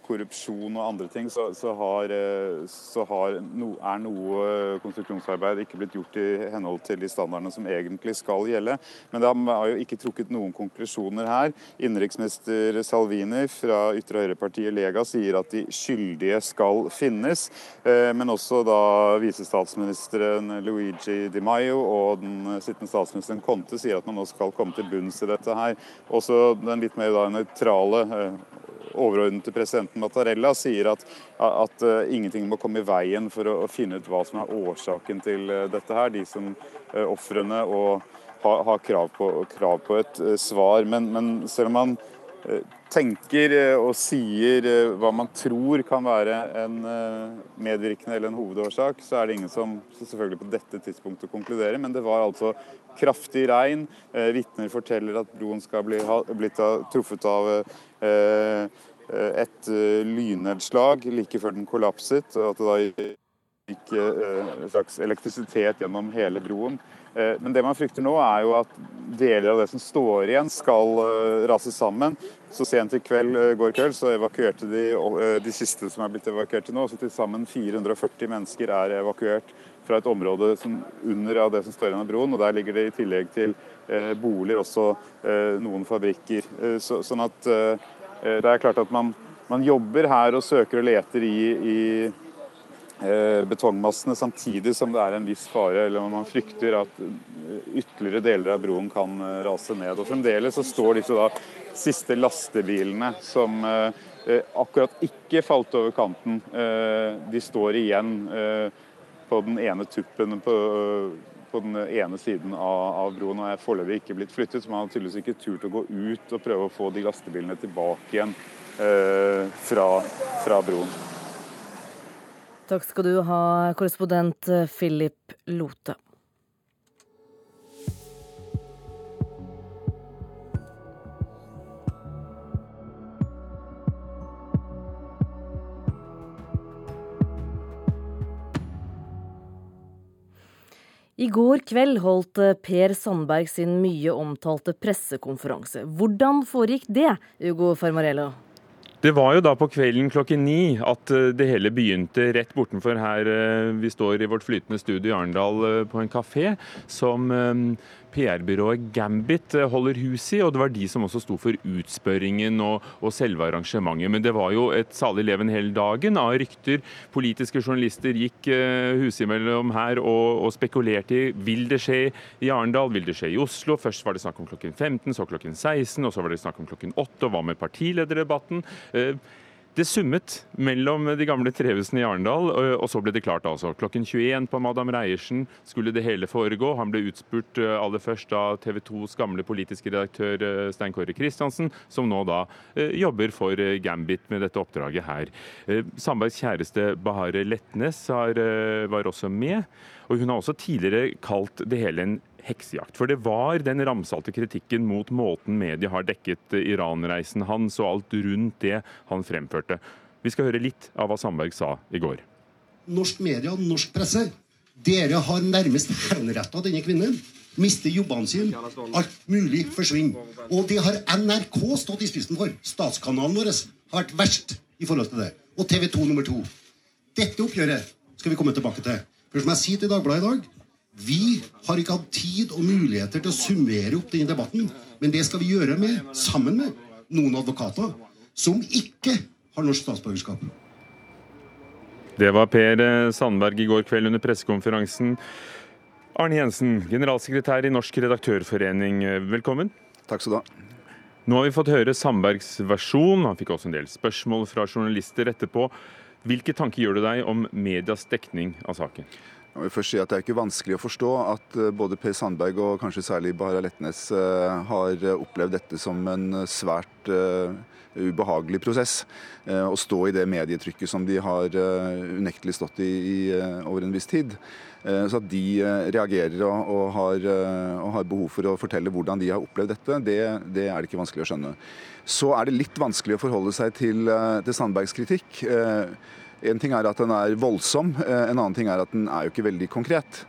korrupsjon og andre ting, så, så, har, eh, så har no, er noe konstruksjonsarbeid ikke blitt gjort i henhold til de standardene som egentlig skal gjelde. Men det har jo ikke trukket noen konklusjoner her. Innenriksminister Salvini fra ytre høyrepartiet Lega sier at de skyldige skal finnes. Eh, men også da visestatsministeren Luigi Di Maio og den sittende statsministeren Conte sier at man nå skal komme til bunns i dette her. Også den litt mer da nøytrale overordnede presidenten Mattarella sier at, at uh, ingenting må komme i veien for å, å, finne ut hva som er årsaken til uh, dette her. De som uh, ofrene og har, har krav, på, krav, på, et svar. Men, men, selv om man tenker og sier hva man tror kan være en medvirkende eller en hovedårsak, så er det ingen som selvfølgelig på dette tidspunktet konkluderer. Men det var altså kraftig regn. Vitner forteller at broen skal bli blitt truffet av Eh, et eh, lynnedslag like før den kollapset. og at det da gikk eh, en slags elektrisitet gjennom hele broen. Men det man frykter nå, er jo at deler av det som står igjen, skal rase sammen. Så sent i kveld, går kveld så evakuerte de de siste som er blitt evakuert til nå. Så til sammen 440 mennesker er evakuert fra et område som under av det som står igjen av broen. og Der ligger det i tillegg til boliger også noen fabrikker. Så, sånn at Eh, det er klart at man, man jobber her og søker og leter i, i eh, betongmassene samtidig som det er en viss fare, eller man frykter at ytterligere deler av broen kan eh, rase ned. Og Fremdeles så står disse da siste lastebilene som akkurat ikke falt over kanten. de står igjen på den ene tuppen på på den ene siden av, av broen og er foreløpig ikke blitt flyttet. Så man har tydeligvis ikke turt å gå ut og prøve å få de lastebilene tilbake igjen eh, fra, fra broen. Takk skal du ha, korrespondent Philip Lote. I går kveld holdt eh, Per Sandberg sin mye omtalte pressekonferanse. Hvordan foregikk det, Ugo Fermarello? Det var jo da på kvelden klokken ni at eh, det hele begynte rett bortenfor her eh, vi står i vårt flytende studio i Arendal på en kafé, som PR-byrået Gambit eh, holder hus i, og det var de som også sto for utspørringen og, og selve arrangementet. Men det var jo et salig leven hele dagen av rykter. Politiske journalister gikk uh, husimellom her og, og, spekulerte i vil det skje i Arendal, vil det skje i Oslo. Først var det snakk om klokken 15, så klokken 16, og så var det snakk om klokken 8. Og hva med partilederdebatten? Uh, det summet mellom de gamle trehusene i Arendal, og så ble det klart altså. Klokken 21 på Madam Reiersen skulle det hele foregå. Han ble utspurt aller først av TV 2s gamle politiske redaktør Stein Kåre Kristiansen, som nå da jobber for Gambit med dette oppdraget her. Sandbergs kjæreste Bahare Letnes var også med, og hun har også tidligere kalt det hele en heksejakt. For det var den ramsalte kritikken mot måten media har dekket Iran-reisen hans og alt rundt det han fremførte. Vi skal høre litt av hva Sandberg sa i går. Norsk media, norsk presse, dere har nærmest henretta denne kvinnen. Mister jobbene sine. Alt mulig forsvinner. Og det har NRK stått i spissen for. Statskanalen vår har vært verst i forhold til det. Og TV 2 nummer to. Dette oppgjøret skal vi komme tilbake til. For som jeg sier til Dagbladet i dag, vi har ikke hatt tid og muligheter til å summere opp denne debatten, men det skal vi gjøre med, sammen med noen advokater som ikke har norsk statsborgerskap. Det var Per Sandberg i går kveld under pressekonferansen. Arne Jensen, generalsekretær i Norsk redaktørforening, velkommen. Takk skal du ha. Nå har vi fått høre Sandbergs versjon. Han fikk også en del spørsmål fra journalister etterpå. Hvilke tanker gjør du deg om medias dekning av saken? Jeg vil først si at Det er ikke vanskelig å forstå at eh, både Per Sandberg og kanskje særlig Bahara Letnes eh, har opplevd dette som en svært ubehagelig prosess. Å stå i det medietrykket som de har unektelig stått i, i over en viss tid. Så at de reagerer og, og, har, og, har, behov for å fortelle hvordan de har opplevd dette, det, det, er det ikke vanskelig å skjønne. Så er det litt vanskelig å forholde seg til, til Sandbergs kritikk. En ting er at den er voldsom, eh, en annen ting er at den er jo ikke veldig konkret.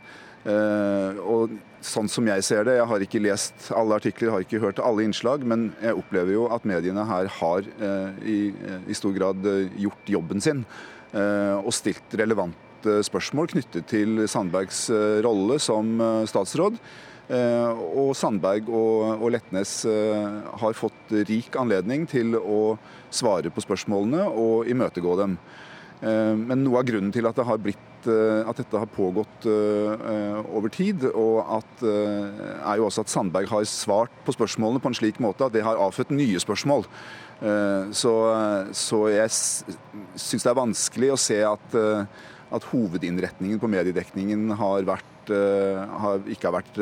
Eh, og sånn som jeg ser det, jeg har ikke lest alle artikler, har ikke hørt alle innslag, men jeg opplever jo at mediene her har eh, i, i stor grad gjort jobben sin og stilt relevante spørsmål knyttet til Sandbergs rolle som statsråd. Og Sandberg og, og Letnes har fått rik anledning til å svare på spørsmålene og imøtegå dem. Eh, men noe av grunnen til at, det blitt, eh, at dette har pågått eh, over tid, at, er jo også at Sandberg har svart på spørsmålene på en slik måte at det har avfødt nye spørsmål. Så, så jeg syns det er vanskelig å se at, at hovedinnretningen på mediedekningen har vært har, ikke har vært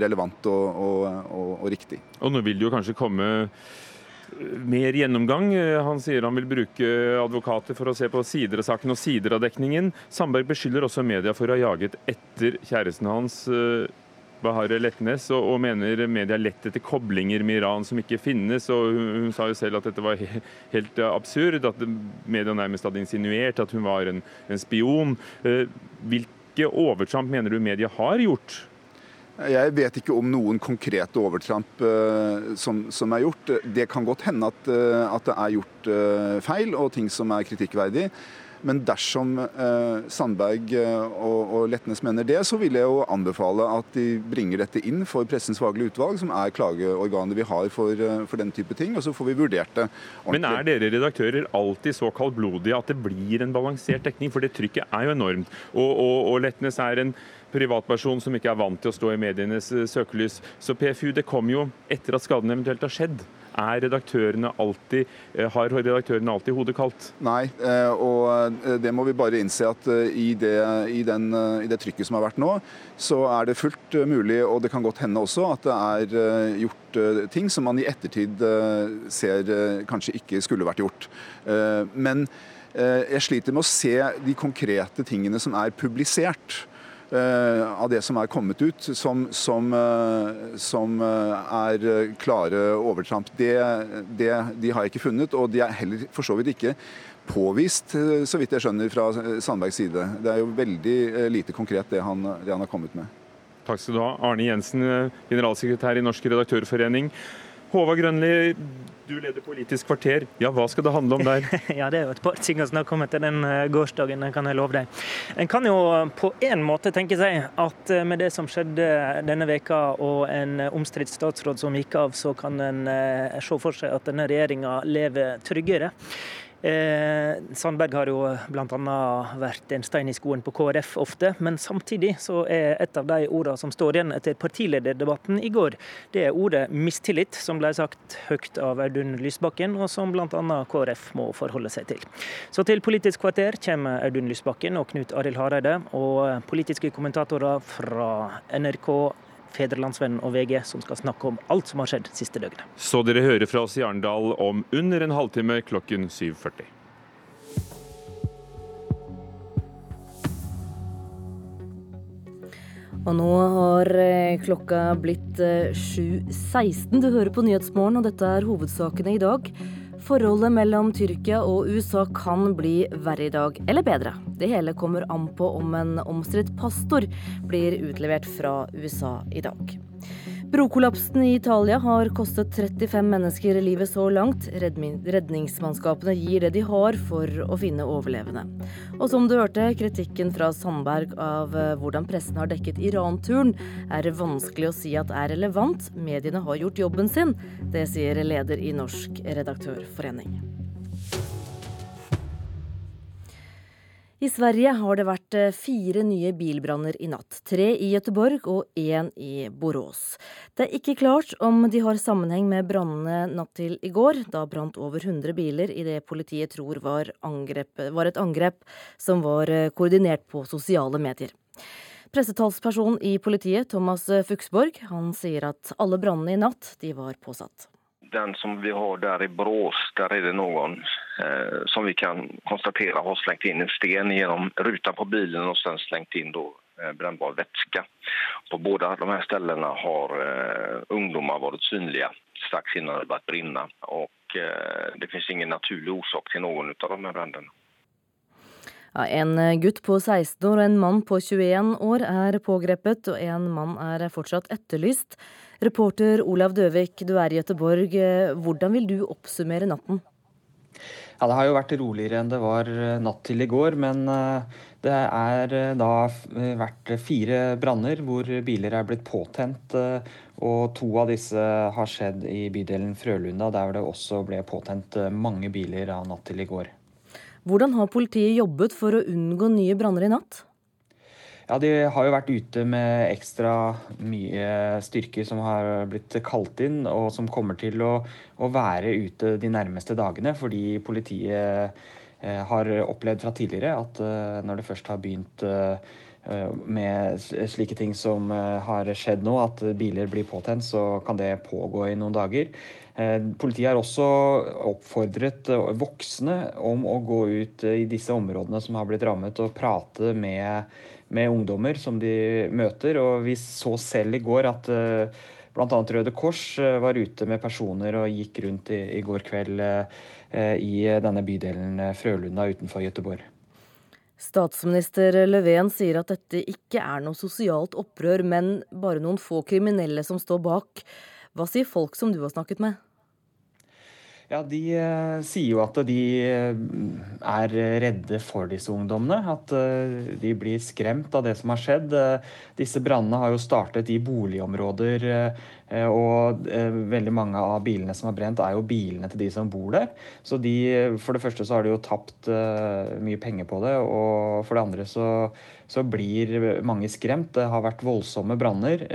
relevant og, og, og, og riktig. Og nå vil det jo kanskje komme mer gjennomgang. Han sier han vil bruke advokater for å se på sider av saken og sider av dekningen. Sandberg beskylder også media for å ha jaget etter kjæresten hans. Eh, Bahare Letnes, og, og mener media lett etter koblinger med Iran som ikke finnes. og Hun, hun sa jo selv at dette var he, helt absurd, at media nærmest hadde insinuert at hun var en, en spion. Eh, hvilke overtramp mener du media har gjort jeg vet ikke om noen konkrete overtramp uh, som, som, er gjort. Det kan godt hende at, uh, at det er gjort uh, feil og ting som er kritikkverdig. Men dersom Sandberg og, og, Letnes mener det, så vil jeg jo anbefale at de bringer dette inn for Pressens faglige utvalg, som er klageorganet vi har for, for den type ting. Og så får vi vurdert det. Ordentlig. Men er dere redaktører alltid så kaldblodige at det blir en balansert dekning? For det trykket er jo enormt. Og, og, og Letnes er en privatperson som ikke er vant til å stå i medienes eh, søkelys. Så PFU det kom jo etter at skaden eventuelt har skjedd. Er redaktørene alltid, eh, har redaktørene alltid hodet kaldt? Nei, eh, og det må vi bare innse at i det, i, den, i det, trykket som har vært nå, så er det fullt mulig, og det kan godt hende også, at det er gjort ting som man i ettertid ser kanskje ikke skulle vært gjort. Men jeg sliter med å se de konkrete tingene som er publisert. Eh, av det som er kommet ut, som, som, eh, som eh, er klare overtramp. Det, det, de har jeg ikke funnet, og de er heller for så vidt ikke påvist, så vidt jeg skjønner, fra Sandbergs side. Det er jo veldig lite konkret det han, det han har kommet med. Takk skal du ha. Arne Jensen, generalsekretær i Norsk redaktørforening. Håvard Grønli, du leder Politisk kvarter. Ja, hva skal det handle om der? ja, Det er jo et par ting som har kommet til den gårsdagen, gårsdagen, kan jeg love deg. En kan jo på en måte tenke seg at eh, med det som skjedde denne veka og en omstridt statsråd som gikk av, så kan en eh, se for seg at denne regjeringa lever tryggere. Eh, Sandberg har jo bl.a. vært en stein i skoen på KrF ofte, men samtidig så er et av de ordene som står igjen etter partilederdebatten i går, det er ordet mistillit, som ble sagt høyt av Audun Lysbakken, og som bl.a. KrF må forholde seg til. Så til Politisk kvarter kommer Audun Lysbakken og Knut Arild Hareide, og politiske kommentatorer fra NRK Fedrelandsvennen og VG, som skal snakke om alt som har skjedd siste døgnet. Så dere hører fra oss i Arendal om under en halvtime klokken 7.40. Og nå har eh, klokka blitt 7.16. Eh, du hører på Nyhetsmorgen, og dette er hovedsakene i dag. Forholdet mellom Tyrkia og USA kan bli verre i dag, eller bedre. Det hele kommer an på om en omstridt pastor blir utlevert fra USA i dag. Brokollapsen i Italia har kostet 35 mennesker livet så langt. Redningsmannskapene gir det de har for å finne overlevende. Og som du hørte, kritikken fra Sandberg av eh, hvordan pressen har dekket Iran-turen, er vanskelig å si at er relevant. Mediene har gjort jobben sin. Det sier leder i Norsk redaktørforening. I Sverige har det vært eh, fire nye bilbranner i natt. Tre i Göteborg og én i Borås. Det er ikke klart om de har sammenheng med brannene natt til i går. Da brant over 100 biler i det politiet tror var, angrep, var et angrep som var eh, koordinert på sosiale medier. Pressetalsperson i politiet, Thomas Fuchsborg, han sier at alle brannene i natt de var påsatt. Den som vi har der i Brås, der er det noen eh, som vi kan konstatere har slengt inn en sten gjennom ruta på bilen og sen slengt inn da, eh, brennbar væske. På begge her stedene har eh, ungdommer vært synlige straks innan det börjat brinna. Og eh, det finnes ingen naturlig orsak til noen av de her brandene. En gutt på 16 år og en mann på 21 år er pågrepet, og en mann er fortsatt etterlyst. Reporter Olav Døvik, du er i Gøteborg. Hvordan vil du oppsummere natten? Ja, Det har jo vært roligere enn det var natt til i går, men det er da vært fire branner hvor biler er blitt påtent. Og to av disse har skjedd i bydelen Frølunda, der det også ble påtent mange biler av natt til i går. Hvordan har politiet jobbet for å unngå nye branner i natt? Ja, De har jo vært ute med ekstra mye styrker som har blitt kalt inn, og som kommer til å, å være ute de nærmeste dagene. Fordi politiet eh, har opplevd fra tidligere at eh, når det først har begynt eh, med slike ting som har skjedd nå, at biler blir påtent, så kan det pågå i noen dager. Eh, politiet har også oppfordret voksne om å gå ut i disse områdene som har blitt rammet, og prate med, med ungdommer som de møter. Og vi så selv i går at eh, bl.a. Røde Kors var ute med personer og gikk rundt i, i går kveld i denne bydelen Frølunda utenfor Gøteborg. Statsminister Löfven sier at dette ikke er noe sosialt opprør, men bare noen få kriminelle som står bak. Hva sier folk som du har snakket med? Ja, De uh, sier jo at de uh, er redde for disse ungdommene. At uh, de blir skremt av det som har skjedd. disse brannene har jo startet i boligområder Eh, og eh, veldig mange av bilene som har brent, er jo bilene til de som bor der. Så de, for det første så har de jo tapt eh, mye penger på det, og for det andre så, så blir mange skremt. Det har vært voldsomme branner,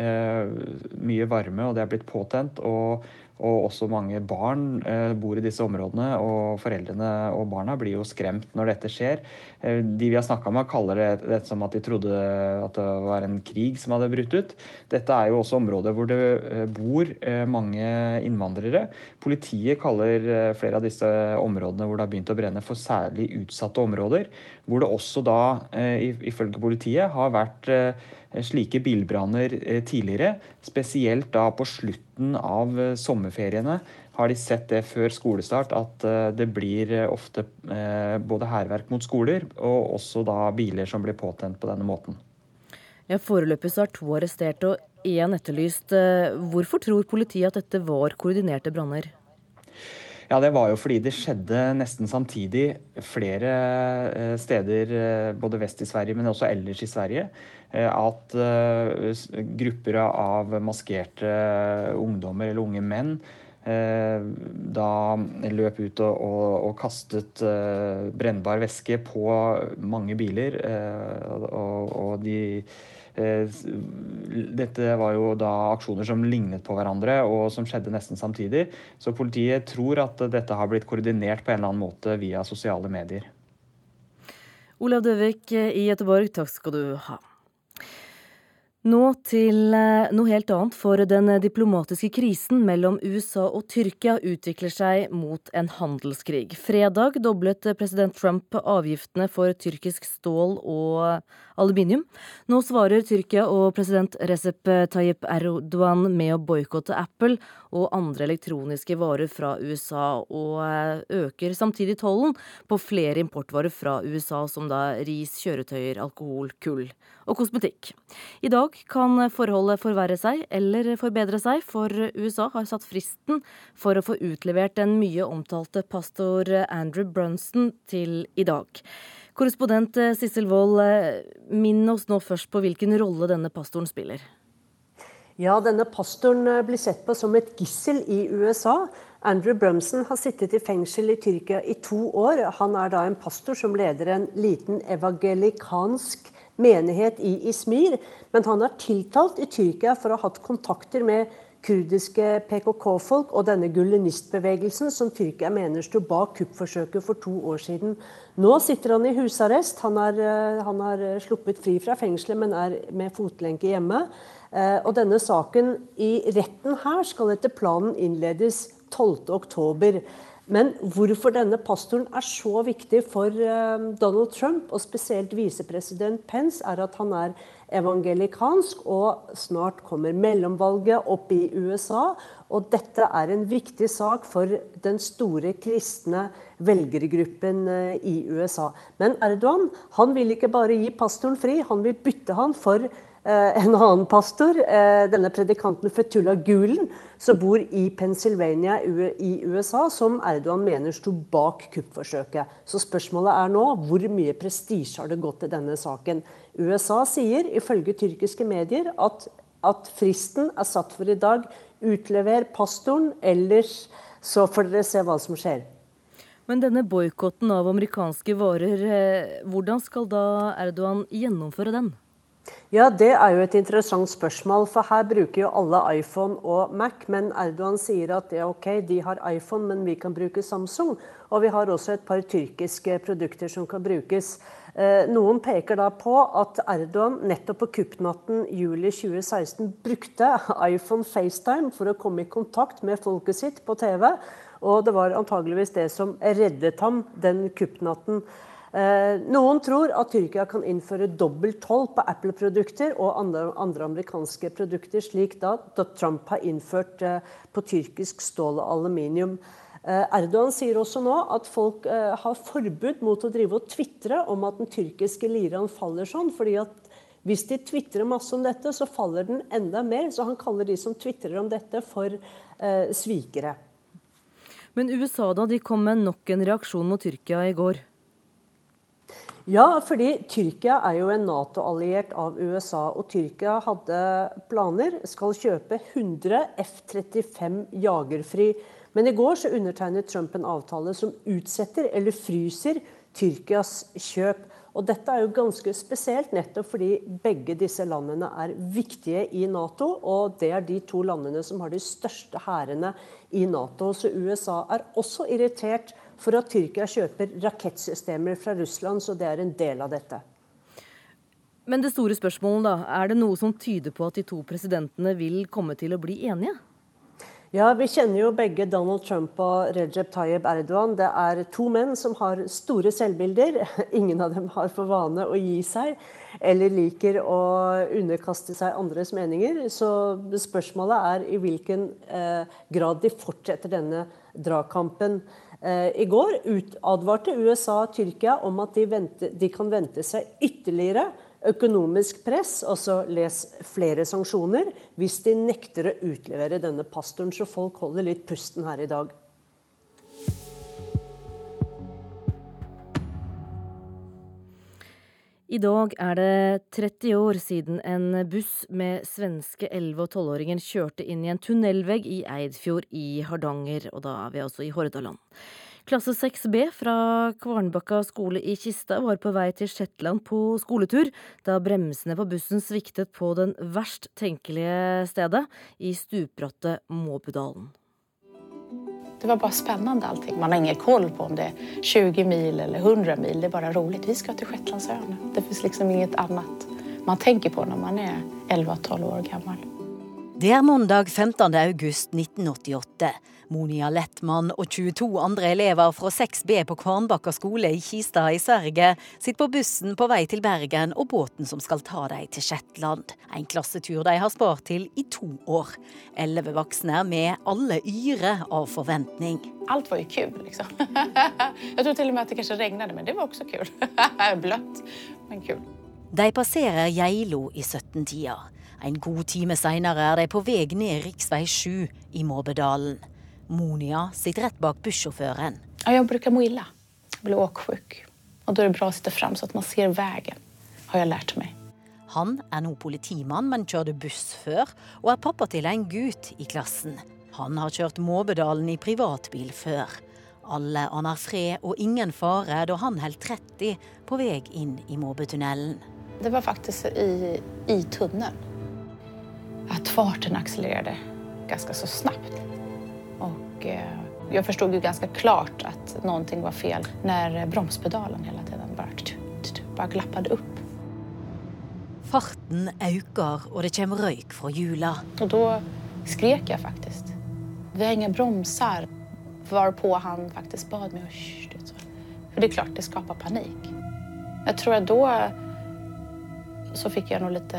mye varme, og det er blitt påtent. og og også mange barn eh, bor i disse områdene, og foreldrene og barna blir jo skremt når dette skjer. Eh, de vi har snakka med, kaller det, det som at de trodde at det var en krig som hadde brutt ut. Dette er jo også områder hvor det eh, bor mange innvandrere. Politiet kaller flere av disse områdene hvor det har begynt å brenne, for særlig utsatte områder. Hvor det også da, ifølge politiet, har vært slike bilbranner eh, tidligere. Spesielt da på slutten av eh, sommerferiene har de sett det før skolestart at eh, det blir ofte både hærverk mot skoler og også da biler som blir påtent på denne måten. Ja, Foreløpig så er to arrestert og én etterlyst. Hvorfor tror politiet at dette var koordinerte branner? Ja, Det var jo fordi det skjedde nesten samtidig flere eh, steder, eh, både vest i Sverige, men også ellers i Sverige, eh, at grupper av maskerte ungdommer eller unge menn da løp ut og, og, og kastet brennbar væske på mange biler. og, og de Eh, dette var jo da aksjoner som lignet på hverandre, og som skjedde nesten samtidig. Så politiet tror at dette har blitt koordinert på en eller annen måte via sosiale medier. Olav Døvik i Gøteborg, takk skal du ha. Nå til eh, noe helt annet, for den diplomatiske krisen mellom USA og Tyrkia utvikler seg mot en handelskrig. Fredag doblet president Trump avgiftene for tyrkisk stål og aluminium. Nå svarer Tyrkia og president Recep Tayyip Erdogan med å boikotte Apple og andre elektroniske varer fra USA, og eh, øker samtidig tollen på flere importvarer fra USA, som da ris, kjøretøyer, alkohol, kull og kosmetikk. I dag kan forholdet forverre seg eller forbedre seg, for USA har satt fristen for å få utlevert den mye omtalte pastor Andrew Brunson til i dag. Korrespondent Sissel Wold, minn oss nå først på hvilken rolle denne pastoren spiller. Ja, denne pastoren blir sett på som et gissel i USA. Andrew Brumson har sittet i fengsel i Tyrkia i to år. Han er da en pastor som leder en liten evangelikansk menighet i Ismir. Men han er tiltalt i Tyrkia for å ha hatt kontakter med kurdiske PKK-folk og denne gulenistbevegelsen som Tyrkia mener sto bak kuppforsøket for to år siden. Nå sitter han i husarrest. Han har, sluppet fri fra fengselet, men er med fotlenke hjemme. Og denne saken i retten her skal etter planen innledes 12.10. Men hvorfor denne pastoren er så viktig for Donald Trump, og spesielt visepresident Pence, er at han er evangelikansk, og snart kommer mellomvalget opp i USA. Og dette er en viktig sak for den store kristne velgergruppen eh, i USA. Men Erdogan han vil ikke bare gi pastoren fri, han vil bytte han for Eh, en annen pastor, eh, denne predikanten Fetullah Gulen, som bor i Pennsylvania i USA, som Erdogan mener sto bak kuppforsøket. Så spørsmålet er nå hvor mye prestisje har det gått i denne saken. USA sier ifølge tyrkiske medier at, at fristen er satt for i dag. Utlever pastoren, ellers så får dere se hva som skjer. Men denne boikotten av amerikanske varer, eh, hvordan skal da Erdogan gjennomføre den? Ja, Det er jo et interessant spørsmål. For her bruker jo alle iPhone og Mac. Men Erdogan sier at det er ok, de har iPhone, men vi kan bruke Samsung. Og vi har også et par tyrkiske produkter som kan brukes. Eh, noen peker da på at Erdogan nettopp på kuppnatten juli 2016 brukte iPhone FaceTime for å komme i kontakt med folket sitt på TV. Og det var antageligvis det som reddet ham den kuppnatten. Eh, noen tror at Tyrkia kan innføre dobbel toll på Apple-produkter og andre, amerikanske produkter, slik da, da Trump har innført eh, på tyrkisk stål og aluminium. Eh, Erdogan sier også nå at folk har forbud mot å drive og tvitre om at den tyrkiske liraen faller sånn. fordi at hvis de tvitrer masse om dette, så faller den enda mer. Så han kaller de som tvitrer om dette, for eh, svikere. Men USA da, de kom med nok en reaksjon mot Tyrkia i går? Ja, fordi Tyrkia er jo en Nato-alliert av USA. Og Tyrkia hadde planer, skal kjøpe 100 F-35 jagerfly. Men i går så undertegnet Trump en avtale som utsetter eller fryser Tyrkias kjøp. Og dette er jo ganske spesielt, nettopp fordi begge disse landene er viktige i Nato. Og det er de to landene som har de største hærene i Nato. Så USA er også irritert for at Tyrkia kjøper rakettsystemer fra Russland, så det er en del av dette. Men det store spørsmålet, da. Er det noe som tyder på at de to presidentene vil komme til å bli enige? Ja, Vi kjenner jo begge Donald Trump og Recep Tayyip Erdogan. Det er to menn som har store selvbilder. Ingen av dem har for vane å gi seg eller liker å underkaste seg andres meninger. Så spørsmålet er i hvilken eh, grad de fortsetter denne dragkampen. Eh, I går advarte USA og Tyrkia om at de, vente, de kan vente seg ytterligere økonomisk press, altså les flere sanksjoner, hvis de nekter å utlevere denne pastoren. Så folk holder litt pusten her i dag. I dag er det 30 år siden en buss med svenske 11- og 12-åringer kjørte inn i en tunnelvegg i Eidfjord i Hardanger, og da er vi altså i Hordaland. Klasse 6B fra Kvarnbakka skole i Kista var på vei til Shetland på skoletur da bremsene på bussen sviktet på den verst tenkelige stedet, i stupbratte Måbudalen. Det var bare spennende allting. Man har ingen koll på om det er 20 mil eller 100 mil. Det er bare rolig. Vi skal til Shetlandsøyene. Det fins liksom inget annet man tenker på når man er 11-12 år gammel. Det er mandag 15. august 1988. Monia Lettmann og 22 andre elever fra 6B på Kvarnbakka skole i Kista i Sverige sitter på bussen på vei til Bergen og båten som skal ta dem til Shetland. En klassetur de har spart til i to år. Elleve voksne med alle yre av forventning. Alt var jo kul, liksom. Jeg tror til og med at det kanskje regnet, men det var også kul. Bløtt, men kul. De passerer Geilo i 17-tida. En god time seinere er de på vei ned rv. 7 i Måbedalen. Monia sitter rett bak bussjåføren. Jeg bruker må ille. Jeg blir åksjuk. Og da er det bra å sitte frem, så at man ser veien, har jeg lært meg. Han er nå politimann, men kjørte buss før, og er pappa til en gutt i klassen. Han har kjørt Måbedalen i privatbil før. Alle aner fred og ingen fare da han holdt 30 på vei inn i Måbetunnelen. Det var faktisk i, i tunnelen at farten akselererte ganske så snabbt. Eh, jeg forsto ganske klart at noe var feil når bromspedalen hele tiden bare, bare glappet opp. Farten øker, og det kommer røyk fra hjula. Og da skrek jeg faktisk. Vi har ingen bromser. Varpå han faktisk bad meg å For det er klart, det skaper panikk. Jeg tror at da så fikk jeg nå litt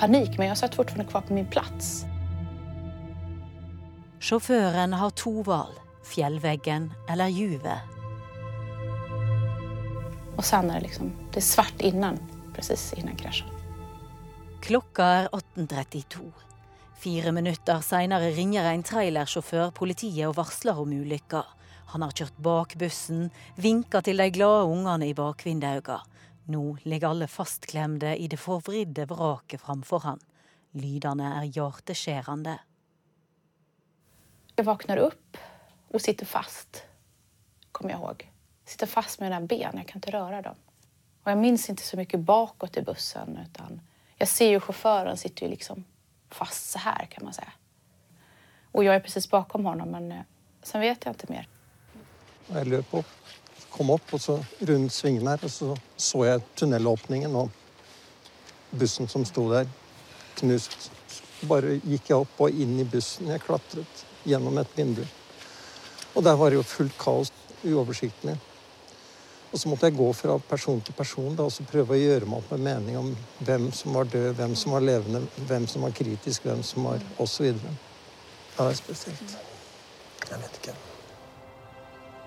panikk, men jeg satt fortsatt kvar på min plass. Sjåføren har to valg. Fjellveggen eller juvet. Og så er det liksom Det er svart innan, presis innan krasjen. Klokka er 18.32. Fire minutter seinere ringer en trailersjåfør politiet og varsler om ulykka. Han har kjørt bak bussen, vinka til de glade ungene i bakvindauga. Nå ligger alle fastklemte i det forvridde vraket framfor han. Lydene er hjerteskjærende. Jeg vaknar opp og sitter fast, kommer jeg ihåg. Sitter fast med mina ben, jeg kan ikke røre dem. Och jeg minns ikke så mye bakåt i bussen. Utan jeg ser jo chauffören sitter ju liksom fast så her, kan man säga. Og jeg er precis bakom honom, men sen så vet jeg ikke mer. Jeg løp upp, kom opp, og så rundt svingen här og så såg jeg tunnelåpningen och bussen som stod der, knust. Bare gikk jeg opp og inn i bussen. Jeg klatret gjennom et vindu. Og der var det jo fullt kaos, uoversiktlig. Og så måtte jeg gå fra person til person da, og så prøve å gjøre meg opp med mening om hvem som var død, hvem som var levende, hvem som var kritisk, hvem som var osv. Det er spesielt. Jeg vet ikke.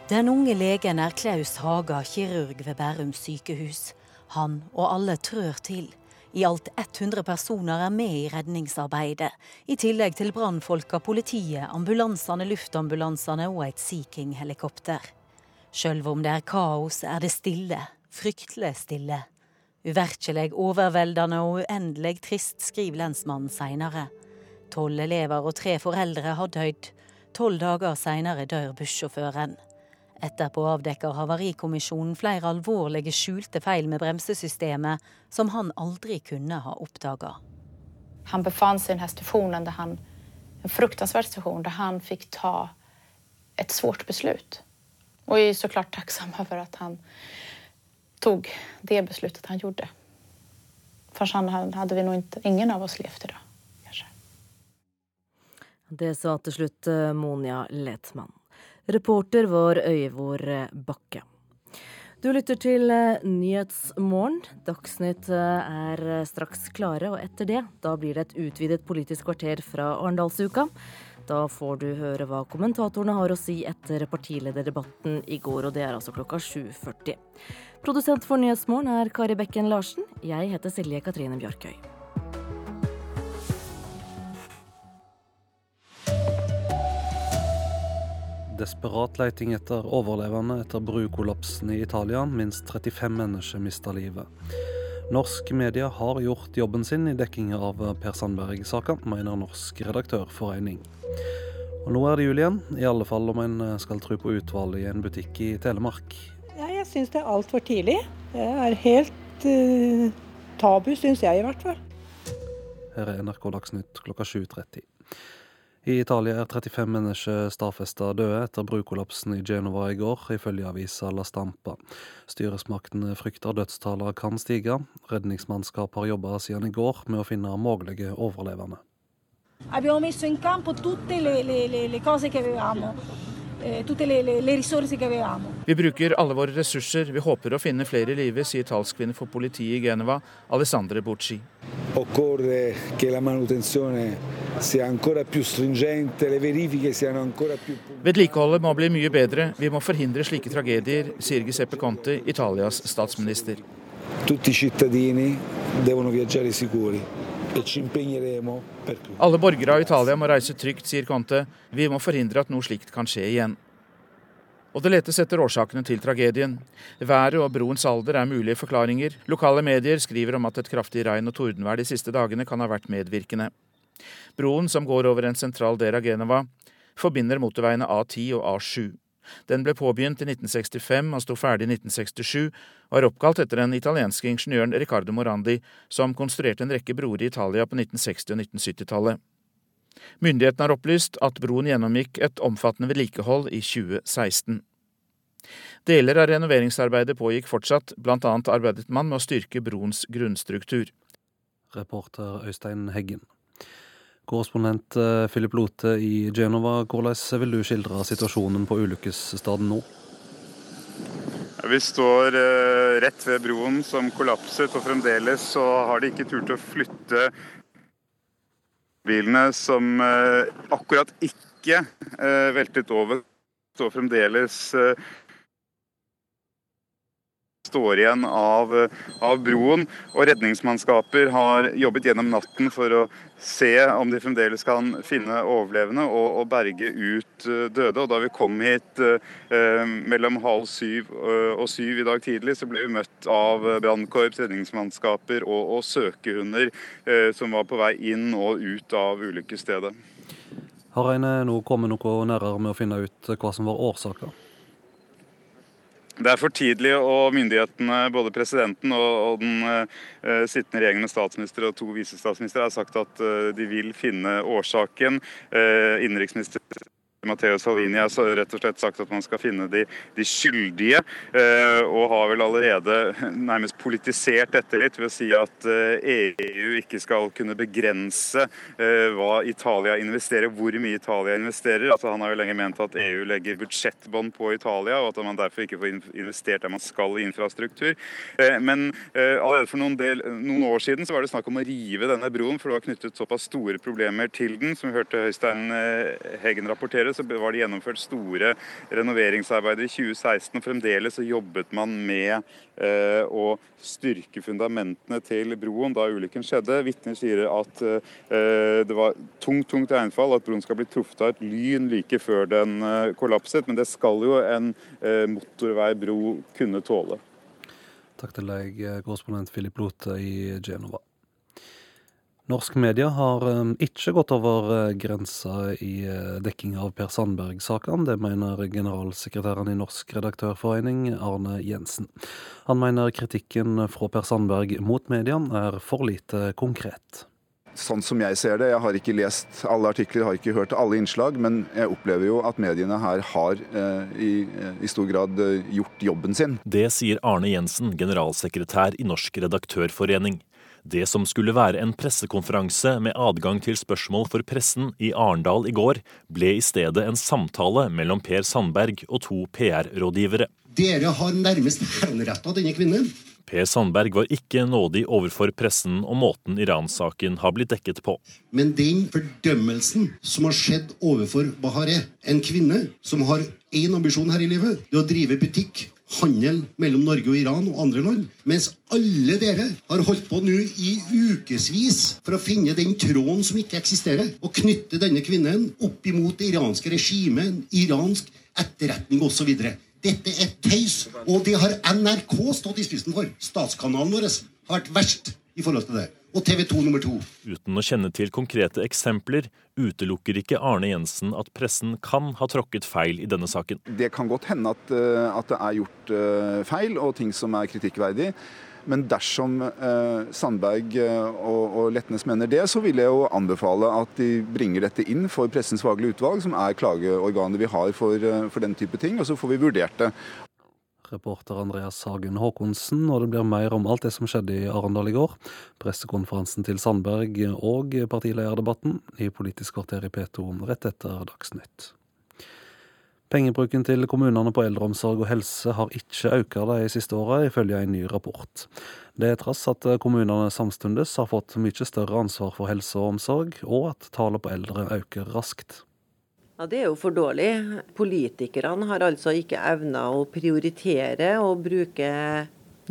Den unge legen er Klaus Haga, kirurg ved Bærum sykehus. Han og alle trør til. I alt 100 personer er med i redningsarbeidet, i tillegg til brannfolka, politiet, ambulansene, luftambulansene og et Sea King-helikopter. Sjøl om det er kaos, er det stille, fryktelig stille. Uvirkelig, overveldende og uendelig trist, skriver lensmannen seinere. Tolv elever og tre foreldre har dødd. Tolv dager seinere dør bussjåføren. Etterpå avdekker Havarikommisjonen flere alvorlige skjulte feil med bremsesystemet som han aldri kunne ha oppdaga. Han befant seg i denne stasjonen, der han, en fruktansvær stasjon, der han fikk ta et svårt beslut. Og jeg er så klart takksomme for at han tok det besluttet han gjorde. For han hadde vi nok ikke, ingen av oss levd i dag. Kanskje. Det sa til slutt eh, Monia Letmann. Reporter var Øyvor Bakke. Du lytter til eh, Nyhetsmorgen. Dagsnytt eh, er straks klare, og etter det da blir det et utvidet Politisk kvarter fra Arendalsuka. Da får du høre hva kommentatorene har å si etter partilederdebatten i går, og det er altså klokka 7.40. Produsent for Nyhetsmorgen er Kari Bekken Larsen. Jeg heter Silje Katrine Bjørkøy. Desperat leiting etter overlevende etter brukollapsen i Italia. Minst 35 mennesker mista livet. Norsk media har gjort jobben sin i dekkinga av Per Sandberg-saka, mener Norsk redaktørforening. Og nå er det jul igjen, i alle fall om en skal tro på utvalget i en butikk i Telemark. Ja, jeg syns det er altfor tidlig. Det er helt uh, tabu, syns jeg i hvert fall. Her er NRK Dagsnytt klokka 7.30. I Italia er 35 mennesker stadfesta døde etter brukollapsen i Genova i går, ifølge avisa La Stampa. Styresmaktene frykter dødstallene kan stige. Redningsmannskap har jobba siden i går med å finne mulige overlevende. Abbiamo messo in campo tutte le, le, le, le cose che avevamo. Eh, tutte le, le risorse che avevamo. Vi bruker alle våre ressurser. Vi håper å finne flere i live, sier talskvinne for politiet i Genova, Alessandre Bucci. Occorre che la manutenzione sia ancora più stringente, le verifiche siano ancora più Vedlikeholdet må bli mye bedre. Vi må forhindre slike tragedier, sier Giuseppe Conte, Italias statsminister. Tutti i cittadini devono viaggiare sicuri. Alle borgere av Italia må reise trygt, sier Conte. Vi må forhindre at noe slikt kan skje igjen. Og det letes etter årsakene til tragedien. Været og broens alder er mulige forklaringer. Lokale medier skriver om at et kraftig regn og tordenvær de siste dagene kan ha vært medvirkende. Broen, som går over en sentral del av Genova, forbinder motorveiene A10 og A7. Den ble påbegynt i 1965 og sto ferdig i 1967, og er oppkalt etter den italienske ingeniøren Riccardo Morandi, som konstruerte en rekke broer i Italia på 1960- og 1970-tallet. Myndighetene har opplyst at broen gjennomgikk et omfattende vedlikehold i 2016. Deler av renoveringsarbeidet pågikk fortsatt, bl.a. arbeidet man med å styrke broens grunnstruktur. Reporter Øystein Heggen. Korrespondent eh, Philip Lote i Genova, hvordan vil du skildre situasjonen på ulykkesstedet nå? Vi står eh, rett ved broen som kollapset, og fremdeles så har de ikke turt å flytte bilene som eh, akkurat ikke veltet over. Står fremdeles står igjen av, av, broen. Og redningsmannskaper har jobbet gjennom natten for å se om de fremdeles kan finne overlevende og, og berge ut uh, døde. Og da vi kom hit eh, mellom halv syv uh, og syv i dag tidlig, så ble vi møtt av brannkorps, redningsmannskaper og, og søkehunder som var på vei inn og ut av ulykkesstedet. Har en nå kommet noe nærmere med å finne ut hva som var årsaken? Det er for tidlig, og myndighetene, både presidenten og, den uh, sittende regjeringen med statsminister og to visestatsministre, har sagt at uh, de vil finne årsaken. Innenriksminister Matteo Salvini har rett og slett sagt at man skal finne de, de skyldige, eh, og har vel allerede nærmest politisert dette litt ved å si at EU eh, e ikke skal kunne begrense eh, hva Italia investerer, hvor mye Italia investerer. Altså, han har jo lenge ment at EU legger budsjettbånd på Italia, og at man derfor ikke får investert der man skal i infrastruktur. Men allerede for noen, del, noen år siden så var det snakk om å rive denne broen, for det var knyttet såpass store problemer til den, som vi hørte Høystein Heggen rapportere så var det gjennomført store renoveringsarbeider i 2016. og Fremdeles så jobbet man med eh, å styrke fundamentene til broen da ulykken skjedde. Vitner sier at eh, det var tungt tungt regnfall, at broen skal bli truffet av et lyn like før den eh, kollapset. Men det skal jo en eh, motorveibro kunne tåle. Takk til deg, korrespondent Philip Lote i Genova. Norsk media har um, ikke gått over uh, grensa i uh, dekking av Per Sandberg-sakene. Det mener generalsekretæren i Norsk redaktørforening, Arne Jensen. Han mener kritikken fra Per Sandberg mot media er for lite konkret. Sånn som jeg ser det, jeg har ikke lest alle artikler, har ikke hørt alle innslag, men jeg opplever jo at mediene her har eh, i, i, stor grad gjort jobben sin. Det sier Arne Jensen, generalsekretær i Norsk redaktørforening. Det som skulle være en pressekonferanse med adgang til spørsmål for pressen i Arendal i går, ble i stedet en samtale mellom Per Sandberg og to PR-rådgivere. Dere har nærmest henretta denne kvinnen. Per Sandberg var ikke nådig overfor pressen og måten Iran-saken har blitt dekket på. Men den fordømmelsen som har skjedd overfor Bahareh, en kvinne som har én ambisjon her i livet, det å drive butikk handel mellom Norge og Iran og andre land. Mens alle dere har holdt på nå i ukevis for å finne den tråden som ikke eksisterer, og knytte denne kvinnen opp imot det iranske regimet, iransk etterretning osv. Dette er tøys, og det har NRK stått i spissen for. Statskanalen vår har vært verst i forhold til det og TV 2 nummer to. Uten å kjenne til konkrete eksempler, utelukker ikke Arne Jensen at pressen kan ha tråkket feil i denne saken. Det kan godt hende at, eh, at det er gjort eh, feil og ting som er kritikkverdig. Men dersom eh, Sandberg og, og Letnes mener det, så vil jeg jo anbefale at de bringer dette inn for Pressens faglige utvalg, som er klageorganet vi har for, for den type ting. Og så får vi vurdert det. Reporter Andreas Hagen Haakonsen, og det blir mer om alt det som skjedde i Arendal i går. Pressekonferansen til Sandberg og partilederdebatten i Politisk kvarter i P2 rett etter Dagsnytt. Pengebruken til kommunene på eldreomsorg og helse har ikke økt de siste åra, ifølge en ny rapport. Det er trass at kommunene samtidig har fått mye større ansvar for helse og omsorg, og at tallet på eldre øker raskt. Ja, Det er jo for dårlig. Politikerne har altså ikke evna å prioritere og bruke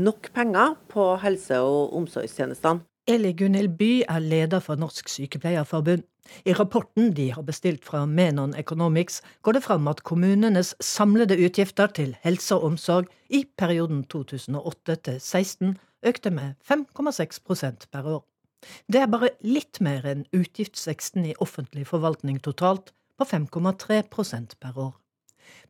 nok penger på helse- og omsorgstjenestene. Eli Gunhild By er leder for Norsk Sykepleierforbund. I rapporten de har bestilt fra Menon Economics, går det fram at kommunenes samlede utgifter til helse og omsorg i perioden 2008-2016 økte med 5,6% per år. Det er bare litt mer enn utgiftsveksten i offentlig forvaltning totalt, på 5,3% per år.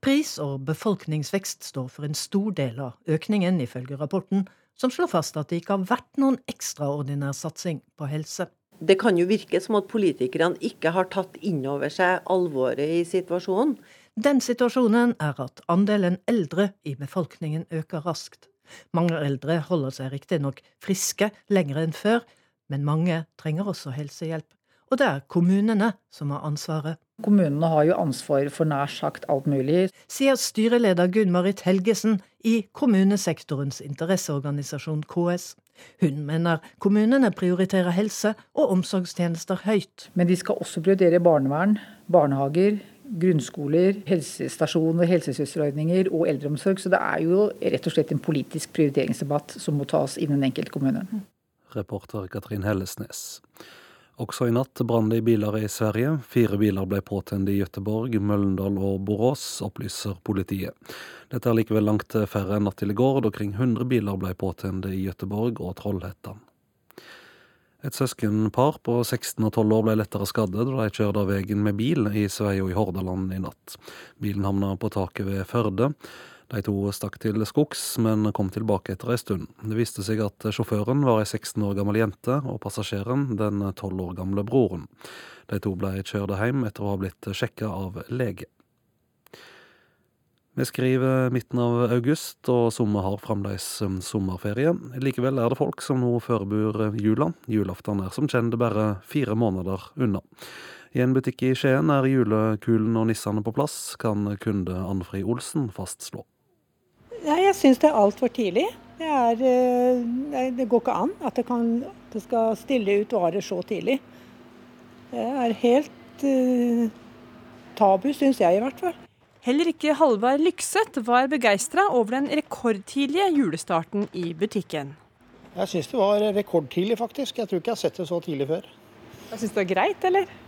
Pris- og befolkningsvekst står for en stor del av økningen, ifølge rapporten, som slår fast at det ikke har vært noen ekstraordinær satsing på helse. Det kan jo virke som at politikerne ikke har tatt inn over seg alvoret i situasjonen. Den situasjonen er at andelen eldre i befolkningen øker raskt. Mange eldre holder seg riktignok friske lenger enn før, men mange trenger også helsehjelp. Og det er kommunene som har ansvaret. Kommunene har jo ansvar for nær sagt alt mulig. Sier styreleder Gunn-Marit Helgesen i kommunesektorens interesseorganisasjon KS. Hun mener kommunene prioriterer helse- og omsorgstjenester høyt. Men de skal også prioritere barnevern, barnehager, grunnskoler, helsestasjoner, helsesøsterordninger og eldreomsorg. Så det er jo rett og slett en politisk prioriteringsdebatt som må tas innen den enkelte kommune. Reporter Katrin Hellesnes. Også i natt brant det i biler i Sverige. Fire biler ble påtent i Gøteborg, Møllendal og Borås, opplyser politiet. Dette er likevel langt færre enn natt til i går, da kring 100 biler ble påtent i Gøteborg og Trollhättan. Et søskenpar på 16 og 12 år ble lettere skadde da de kjørte av veien med bil i Sveio i Hordaland i natt. Bilen havna på taket ved Førde. De to stakk til skogs, men kom tilbake etter ei stund. Det viste seg at sjåføren var ei 16 år gammel jente, og passasjeren den 12 år gamle broren. De to ble kjørt hjem etter å ha blitt sjekka av lege. Vi skriver midten av august, og sommer har fremdeles sommerferie. Likevel er det folk som nå forbereder jula. Julaften er som kjent bare fire måneder unna. I en butikk i Skien er julekulen og nissene på plass, kan kunde Ann-Fri Olsen fastslå. Jeg syns det er altfor tidlig. Det, er, det, går ikke an at det, kan, det, skal stille ut varer så tidlig. Det er helt uh, tabu, syns jeg i hvert fall. Heller ikke Halvard Lykseth var begeistra over den rekordtidlige julestarten i butikken. Jeg syns det var rekordtidlig, faktisk. Jeg tror ikke jeg har sett det så tidlig før. Jeg Syns du det er greit, eller?